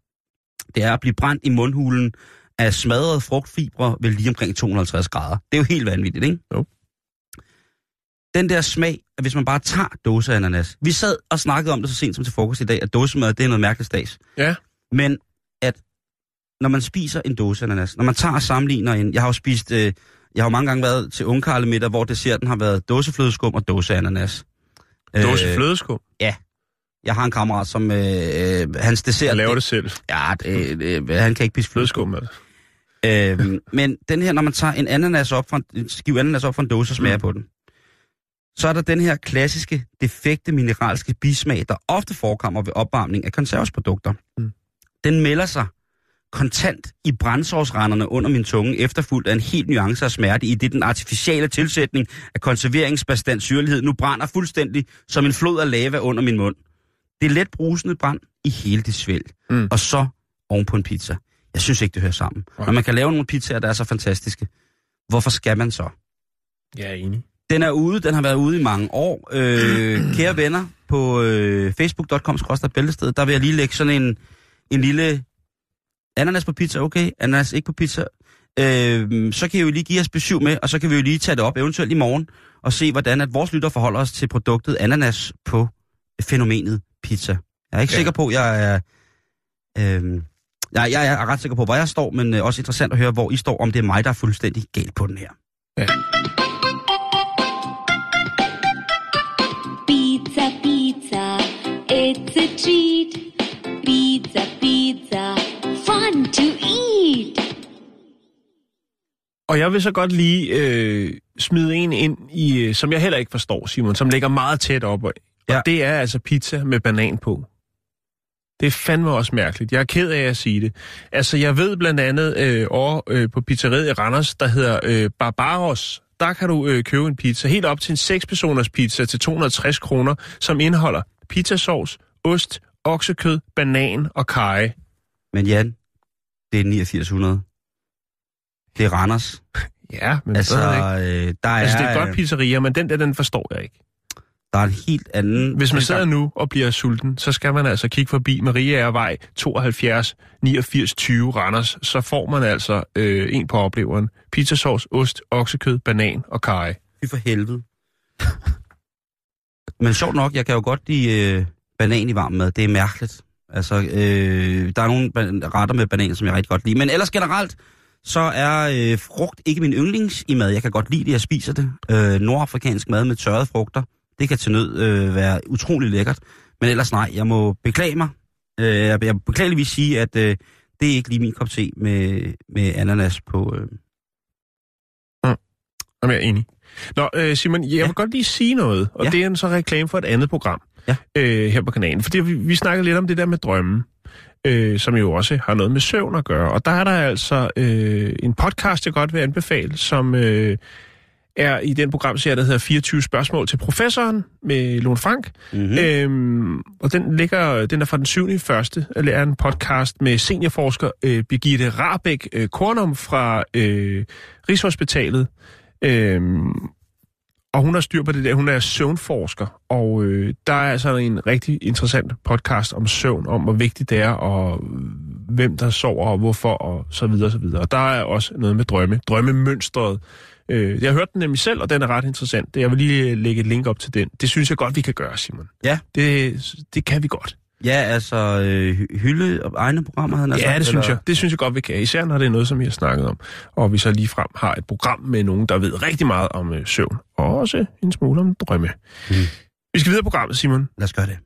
Speaker 1: Det er at blive brændt i mundhulen af smadrede frugtfibre ved lige omkring 250 grader. Det er jo helt vanvittigt, ikke?
Speaker 2: Jo.
Speaker 1: Den der smag, at hvis man bare tager dåseananas. Vi sad og snakkede om det så sent som til frokost i dag, at dåsemad, det er noget mærkeligt stads.
Speaker 2: Ja.
Speaker 1: Men at når man spiser en dåse ananas, når man tager og sammenligner en... Jeg har jo spist... Øh, jeg har jo mange gange været til ungkarle middag, hvor desserten har været dåseflødeskum og dåseananas.
Speaker 2: Dåse
Speaker 1: Øh,
Speaker 2: flødeskum.
Speaker 1: Jeg har en kammerat, som... Øh, øh, hans dessert...
Speaker 2: Jeg laver det selv.
Speaker 1: Ja, det, det, han kan ikke spise flødeskum.
Speaker 2: Det.
Speaker 1: øhm, men den her, når man tager en ananas op fra en, en skive ananas op fra en dåse og smager mm. på den, så er der den her klassiske, defekte mineralske bismag, der ofte forekommer ved opvarmning af konservesprodukter.
Speaker 2: Mm.
Speaker 1: Den melder sig kontant i brændsårsranderne under min tunge, efterfulgt af en helt nuance af smerte, i det den artificielle tilsætning af konserveringsbestand syrlighed nu brænder fuldstændig som en flod af lava under min mund. Det er let brusende brand i hele det svælg.
Speaker 2: Mm.
Speaker 1: Og så oven på en pizza. Jeg synes ikke, det hører sammen.
Speaker 2: Nej.
Speaker 1: Når man kan lave nogle pizzaer, der er så fantastiske, hvorfor skal man så?
Speaker 2: Jeg er enig.
Speaker 1: Den er ude, den har været ude i mange år. Øh, kære venner, på øh, facebook.com bæltested, der vil jeg lige lægge sådan en, en lille ananas på pizza, okay, ananas ikke på pizza. Øh, så kan I jo lige give os besøg med, og så kan vi jo lige tage det op, eventuelt i morgen, og se, hvordan at vores lytter forholder os til produktet ananas på fænomenet pizza. Jeg er ikke
Speaker 2: Ja.
Speaker 1: ja. sikker på, jeg er... Øh, jeg, jeg er ret sikker på, hvor jeg står, men øh, også interessant at høre, hvor I står, om det er mig, der er fuldstændig galt på den her.
Speaker 4: Pizza, pizza, it's a treat. Pizza, pizza, fun to eat.
Speaker 2: Og jeg vil så godt lige øh, smide en ind, i, øh, som jeg heller ikke forstår, Simon, som ligger meget tæt op. Og
Speaker 1: Ja.
Speaker 2: det er altså pizza med banan på. Det er fandme også mærkeligt. Jeg er ked af at sige det. Altså, jeg ved blandt andet øh, over øh, på pizzeriet i Randers, der hedder øh, Barbaros. Der kan du øh, købe en pizza helt op til en 6-personers pizza til 260 kroner, som indeholder pizzasauce, ost, oksekød, banan og kaj.
Speaker 1: Men Jan, det er 8900. Det er Randers.
Speaker 2: Ja, men
Speaker 1: Altså, øh, der er,
Speaker 2: Altså, det er godt
Speaker 1: øh,
Speaker 2: pizzeria, men den der, den forstår jeg ikke.
Speaker 1: Der er en helt anden...
Speaker 2: Hvis man sidder nu og bliver sulten, så skal man altså kigge forbi Mariaervej 72 89 20 Randers. Så får man altså øh, en på opleveren. Pizzasauce, ost, oksekød, banan og kaj.
Speaker 1: Fy for helvede. Men sjovt nok, jeg kan jo godt lide øh, banan i varm mad. Det er mærkeligt. Altså, øh, der er nogle retter med banan, som jeg rigtig godt lide. Men ellers generelt, så er øh, frugt ikke min yndlings i mad. Jeg kan godt lide det, jeg spiser det. Øh, nordafrikansk mad med tørrede frugter, det kan til nød øh, være utrolig lækkert. Men ellers nej, jeg må beklage mig. Øh, jeg, beklageligvis sige, at øh, det er ikke lige min kop te med, med ananas på... Øh.
Speaker 2: Jamen, jeg er enig. Nå, øh, Simon, jeg
Speaker 1: Ja.
Speaker 2: vil godt lige sige noget, og
Speaker 1: Ja.
Speaker 2: det er en så reklame for et andet program
Speaker 1: Ja.
Speaker 2: øh, her på kanalen. Fordi vi, vi snakkede lidt om det der med drømmen, øh, som jo også har noget med søvn at gøre. Og der er der altså øh, en podcast, jeg godt vil anbefale, som øh, er i den programserie, der hedder 24 spørgsmål til professoren med Lone Frank.
Speaker 1: Mm-hmm.
Speaker 2: Øhm, og den ligger, den er fra den 7. i første, eller er en podcast med seniorforsker øh, Birgitte Rabeck øh, Kornum fra øh, Rigshospitalet. Øhm, og hun har styr på det der, hun er søvnforsker, og øh, der er altså en rigtig interessant podcast om søvn, om hvor vigtigt det er, og hvem der sover, og hvorfor, og så videre, og så videre. Og der er også noget med drømme, drømmemønstret. Øh, jeg har hørt den nemlig selv, og den er ret interessant. Jeg vil lige lægge et link op til den. Det synes jeg godt, vi kan gøre, Simon.
Speaker 1: Ja.
Speaker 2: Det, det kan vi godt.
Speaker 1: Ja, altså øh, hy- hylde og egne programmer, havde
Speaker 2: Ja,
Speaker 1: sagt,
Speaker 2: det synes
Speaker 1: eller?
Speaker 2: jeg. Det synes jeg godt, vi kan. Især når det er noget, som vi har snakket om. Og vi så lige frem har et program med nogen, der ved rigtig meget om øh, søvn. Og også en smule om drømme.
Speaker 1: Mm.
Speaker 2: Vi skal videre på programmet, Simon.
Speaker 1: Lad os gøre det.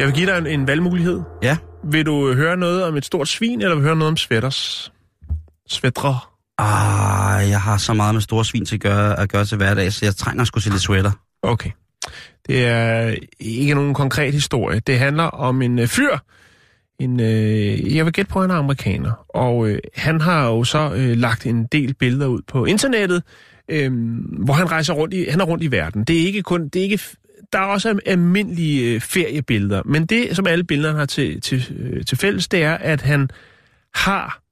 Speaker 2: Jeg vil give dig en, en valgmulighed.
Speaker 1: Ja.
Speaker 2: Vil du høre noget om et stort svin, eller vil du høre noget om sweaters? Sweatre.
Speaker 1: Ah, jeg har så meget med store svin til at gøre, at gøre til hverdag, så jeg trænger sgu til lidt sweater.
Speaker 2: Okay. Det er ikke nogen konkret historie. Det handler om en øh, fyr. En, øh, jeg vil gætte på, at han er amerikaner. Og øh, han har jo så øh, lagt en del billeder ud på internettet, øh, hvor han rejser rundt i, han er rundt i verden. Det er ikke kun, det er ikke, der er også almindelige øh, feriebilleder. Men det, som alle billederne har til, til, øh, til fælles, det er, at han har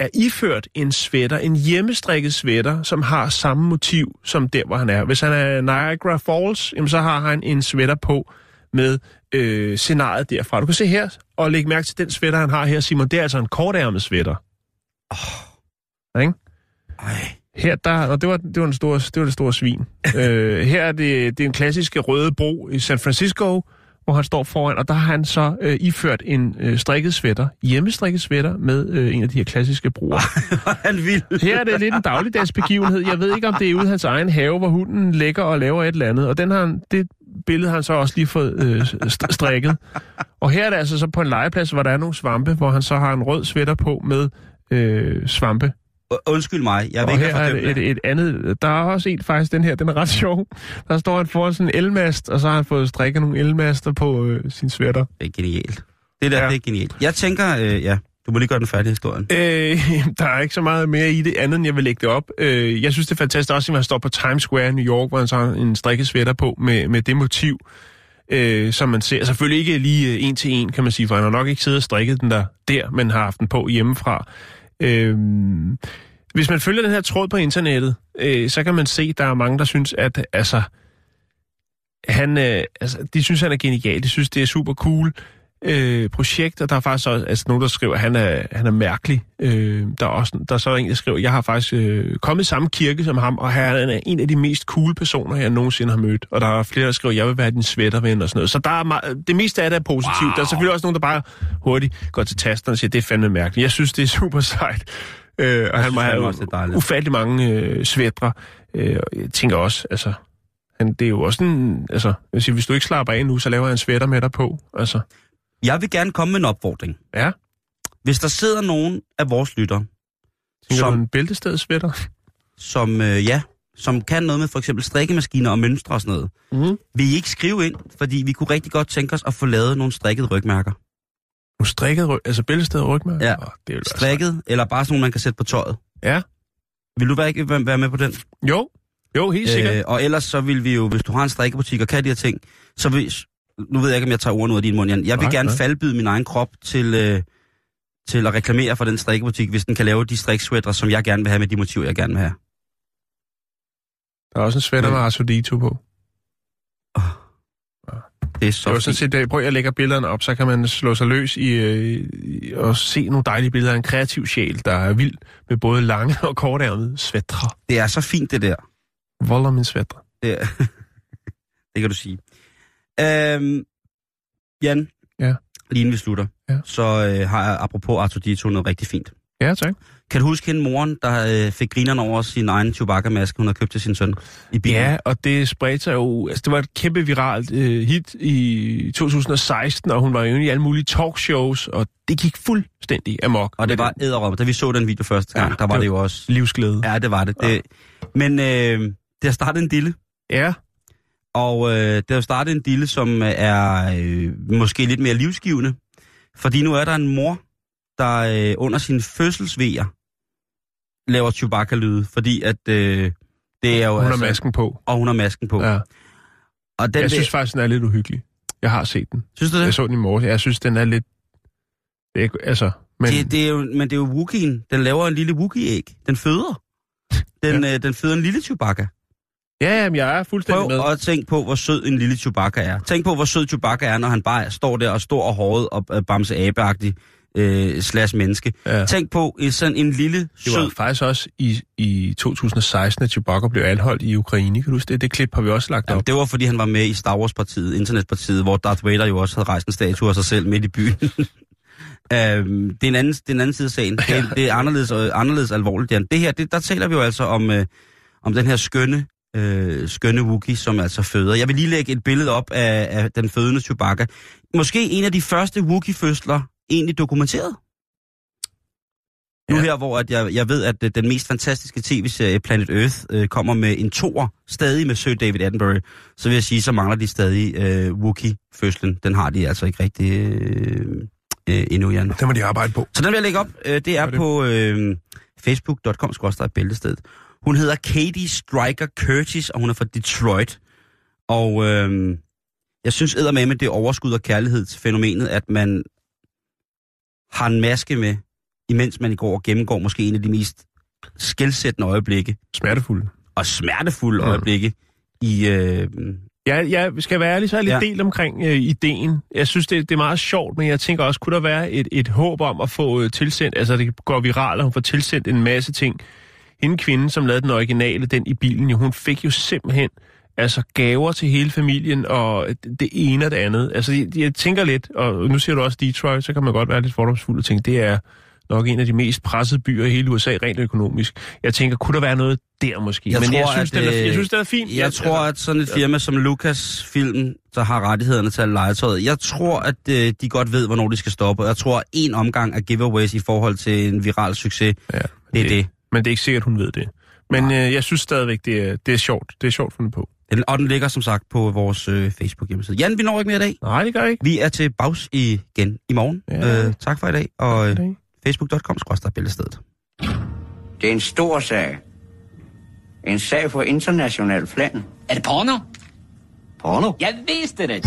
Speaker 2: er iført en sweater, en hjemmestrikket sweater, som har samme motiv som der, hvor han er. Hvis han er Niagara Falls, jamen, så har han en sweater på med øh, scenariet derfra. Du kan se her, og lægge mærke til den sweater, han har her, Simon. Det er altså en kortærmet sweater. Oh. Ikke?
Speaker 1: Ej.
Speaker 2: Her, der, og det var, det var, den store, det var det store svin. øh, her er det, det er en klassiske røde bro i San Francisco, hvor han står foran, og der har han så øh, iført en øh, strikket sweater, hjemmestrikket sweater, med øh, en af de her klassiske broer.
Speaker 1: han vil.
Speaker 2: Her er det lidt en dagligdags begivenhed. Jeg ved ikke, om det er ude i hans egen have, hvor hunden ligger og laver et eller andet. Og den har, han- det billede har han så også lige fået øh, st- strikket. Og her er det altså så på en legeplads, hvor der er nogle svampe, hvor han så har en rød sweater på med øh, svampe.
Speaker 1: Undskyld mig, jeg vil
Speaker 2: Og
Speaker 1: ikke
Speaker 2: her er et, et andet... Der er også en faktisk, den her, den er ret sjov. Der står han foran sådan en elmast, og så har han fået strikket nogle elmaster på øh, sin sweater.
Speaker 1: Det er genialt. Det der,
Speaker 2: Ja.
Speaker 1: det er genialt. Jeg tænker, øh, ja, Du må lige gøre den færdig historien.
Speaker 2: Øh, der er ikke så meget mere i det, andet end jeg vil lægge det op. Øh, jeg synes, det er fantastisk også, at han står på Times Square i New York, hvor han så har en strikket sweater på med, med det motiv, øh, som man ser. Selvfølgelig ikke lige øh, en til en, kan man sige, for han har nok ikke siddet og strikket den der, der men har haft den på hjemmefra. Øh, hvis man følger den her tråd på internettet, øh, så kan man se, at der er mange, der synes, at altså, han, øh, altså, de synes, han er genial. De synes, det er super cool øh, projekt, og der er faktisk også altså, nogen, der skriver, at han er, han er mærkelig. Øh, der, er også, der er så en, der skriver, jeg har faktisk øh, kommet i samme kirke som ham, og han er en af de mest cool personer, jeg nogensinde har mødt. Og der er flere, der skriver, jeg vil være din svætterven og sådan noget. Så der er meget, det meste af det er positivt. Wow. Der er selvfølgelig også nogen, der bare hurtigt går til tasterne og siger, det er fandme mærkeligt. Jeg synes, det er super sejt. Øh, og han må have
Speaker 1: er
Speaker 2: ufattelig mange øh, svætre. Øh, jeg tænker også, altså, han, det er jo også en, altså, jeg vil sige, hvis du ikke slapper af nu, så laver jeg en svætter med dig på. Altså,
Speaker 1: Jeg vil gerne komme med en opfordring.
Speaker 2: ja.
Speaker 1: Hvis der sidder nogen af vores
Speaker 2: Tænker
Speaker 1: Som-
Speaker 2: en bæltestedsvætter?
Speaker 1: som, øh, ja, som kan noget med for eksempel strikkemaskiner og mønstre og sådan noget,
Speaker 2: Mm.
Speaker 1: vil I ikke skrive ind, fordi vi kunne rigtig godt tænke os at få lavet nogle strikkede rygmærker.
Speaker 2: Nu strikket ryg, altså bæltested rygmærker?
Speaker 1: Ja.
Speaker 2: Åh, det være
Speaker 1: Strikket, eller bare sådan nogle, man kan sætte på tøjet.
Speaker 2: Ja.
Speaker 1: Vil du være, ikke være være med på den?
Speaker 2: Jo. Jo, helt sikkert.
Speaker 1: Øh, og ellers så vil vi jo, hvis du har en strikkebutik og kan de her ting, så vil, nu ved jeg ikke, om jeg tager ordene ud af din mund, Jan. Jeg vil
Speaker 2: Nej,
Speaker 1: gerne
Speaker 2: nej.
Speaker 1: faldbyde min egen krop til, øh, til at reklamere for den strikkebutik, hvis den kan lave de striksweatre, som jeg gerne vil have med de motiver, jeg gerne vil have.
Speaker 2: Der er også en svætter med Arsodito på.
Speaker 1: Det er så
Speaker 2: Det var sådan set, prøv at lægge billederne op, så kan man slå sig løs i, øh, i og se nogle dejlige billeder af en kreativ sjæl, der er vild med både lange og kortærmede svætre.
Speaker 1: Det er så fint, det der.
Speaker 2: Volder min svætre.
Speaker 1: Det, er, det kan du sige. Øhm, Jan,
Speaker 2: Ja.
Speaker 1: lige inden vi slutter,
Speaker 2: Ja.
Speaker 1: så øh, har jeg apropos Arthur Dito noget rigtig fint.
Speaker 2: Ja, tak.
Speaker 1: Kan du huske hende moren, der øh, fik grinerne over sin egen Chewbacca-maske, hun havde købt til sin søn i bilen?
Speaker 2: Ja, og det spredte sig jo... Altså, det var et kæmpe viralt øh, hit i 2016, og hun var jo i alle mulige talkshows, og det gik fuldstændig amok.
Speaker 1: Og det var æderrøm. Da vi så den video første gang,
Speaker 2: Ja,
Speaker 1: der var
Speaker 2: det
Speaker 1: det jo også...
Speaker 2: livsglæde.
Speaker 1: Ja, det var det. det men øh, det har startet en dille,
Speaker 2: Ja,
Speaker 1: og øh, det har startet en dille, som er øh, måske lidt mere livsgivende. Fordi nu er der en mor, der øh, under sin fødselsvejer laver Chewbacca-lyde, fordi at øh, det er jo...
Speaker 2: hun har masken på.
Speaker 1: Og hun har masken på. Ja. Og den
Speaker 2: Jeg synes faktisk, den er lidt uhyggelig. Jeg har set den.
Speaker 1: synes du det?
Speaker 2: Jeg så den i morges. Jeg synes, den er lidt... Det er, ikke- altså, men...
Speaker 1: Det, det er jo, men det er jo Wookie'en. Den laver en lille Wookiee-æg. Den føder. Den, ja. øh, den føder en lille Chewbacca.
Speaker 2: Ja, jamen, jeg er fuldstændig
Speaker 1: Prøv
Speaker 2: med.
Speaker 1: at tænke på, hvor sød en lille Chewbacca er. Tænk på, hvor sød Chewbacca er, når han bare står der og står og håret og øh, bamse abeagtig øh, slash menneske.
Speaker 2: Ja.
Speaker 1: Tænk på en, sådan en lille,
Speaker 2: Det var
Speaker 1: sød...
Speaker 2: faktisk også i, i 2016, at Chewbacca blev anholdt i Ukraine. Kan du huske det? Det klip har vi også lagt
Speaker 1: Jamen,
Speaker 2: op.
Speaker 1: det var, fordi han var med i Star Wars-partiet, Internetpartiet, hvor Darth Vader jo også havde rejst en statue af sig selv midt i byen. øhm, det, er en anden, det er en anden side af sagen. Det, er, det er anderledes, øh, anderledes alvorligt. Jan. Det her, det, der taler vi jo altså om, øh, om den her skønne, øh, skønne Wookiee, som altså føder. Jeg vil lige lægge et billede op af, af den fødende Chewbacca. Måske en af de første Wookiee-fødsler egentlig dokumenteret. Nu her, hvor at jeg, jeg ved, at øh, den mest fantastiske tv-serie Planet Earth øh, kommer med en toer, stadig med Sir David Attenborough, så vil jeg sige, så mangler de stadig øh, Wookiee-fødslen. Den har de altså ikke rigtig øh, øh, endnu, Jan.
Speaker 2: Det må de arbejde på.
Speaker 1: Så den vil jeg lægge op. Øh, det er
Speaker 2: det.
Speaker 1: på øh, facebook.com-bæltestedet. Hun hedder Katie Striker Curtis, og hun er fra Detroit. Og øh, jeg synes eddermame, det er overskud og kærlighed til fænomenet, at man har en maske med, imens man går og gennemgår måske en af de mest skældsættende øjeblikke,
Speaker 2: Smertefulde.
Speaker 1: og smertefulde
Speaker 2: Mm.
Speaker 1: øjeblikke i... Øh,
Speaker 2: Jeg, jeg skal være ærlig, så er jeg lidt
Speaker 1: Ja.
Speaker 2: ja. delt omkring øh, ideen. Jeg synes, det, det er meget sjovt, men jeg tænker også, kunne der være et, et håb om at få øh, tilsendt, altså det går viralt, og hun får tilsendt en masse ting. Hende kvinde, som lavede den originale, den i bilen, jo, hun fik jo simpelthen altså gaver til hele familien, og det ene og det andet. Altså, jeg, jeg tænker lidt, og nu siger du også Detroit, så kan man godt være lidt fordomsfuld og tænke, det er nok en af de mest pressede byer i hele USA, rent økonomisk. Jeg tænker, kunne der være noget der måske?
Speaker 1: Jeg
Speaker 2: men jeg
Speaker 1: tror,
Speaker 2: synes,
Speaker 1: at,
Speaker 2: den er,
Speaker 1: øh,
Speaker 2: jeg synes, det er fint.
Speaker 1: Jeg tror, at sådan et firma som Lucas Film, der har rettighederne til at legetøjet, jeg tror, at øh, de godt ved, hvornår de skal stoppe. Jeg tror, at en omgang af giveaways i forhold til en viral succes,
Speaker 2: Ja,
Speaker 1: det er det.
Speaker 2: Men det er ikke sikkert, hun ved det. Men øh, jeg synes stadigvæk, det er, det er sjovt. Det er sjovt fundet på.
Speaker 1: Den- Og den ligger som sagt på vores øh, Facebook-hjemmeside. Jan, vi når ikke mere i dag.
Speaker 2: Nej, det gør ikke.
Speaker 1: Vi er til bags igen i morgen.
Speaker 2: Ja.
Speaker 1: Øh, tak for i dag, og øh,
Speaker 2: Okay.
Speaker 1: facebook.com bæltestedet.
Speaker 5: Det er en stor sag. En sag for international plan.
Speaker 6: Er det porno?
Speaker 5: Porno?
Speaker 6: Jeg vidste det.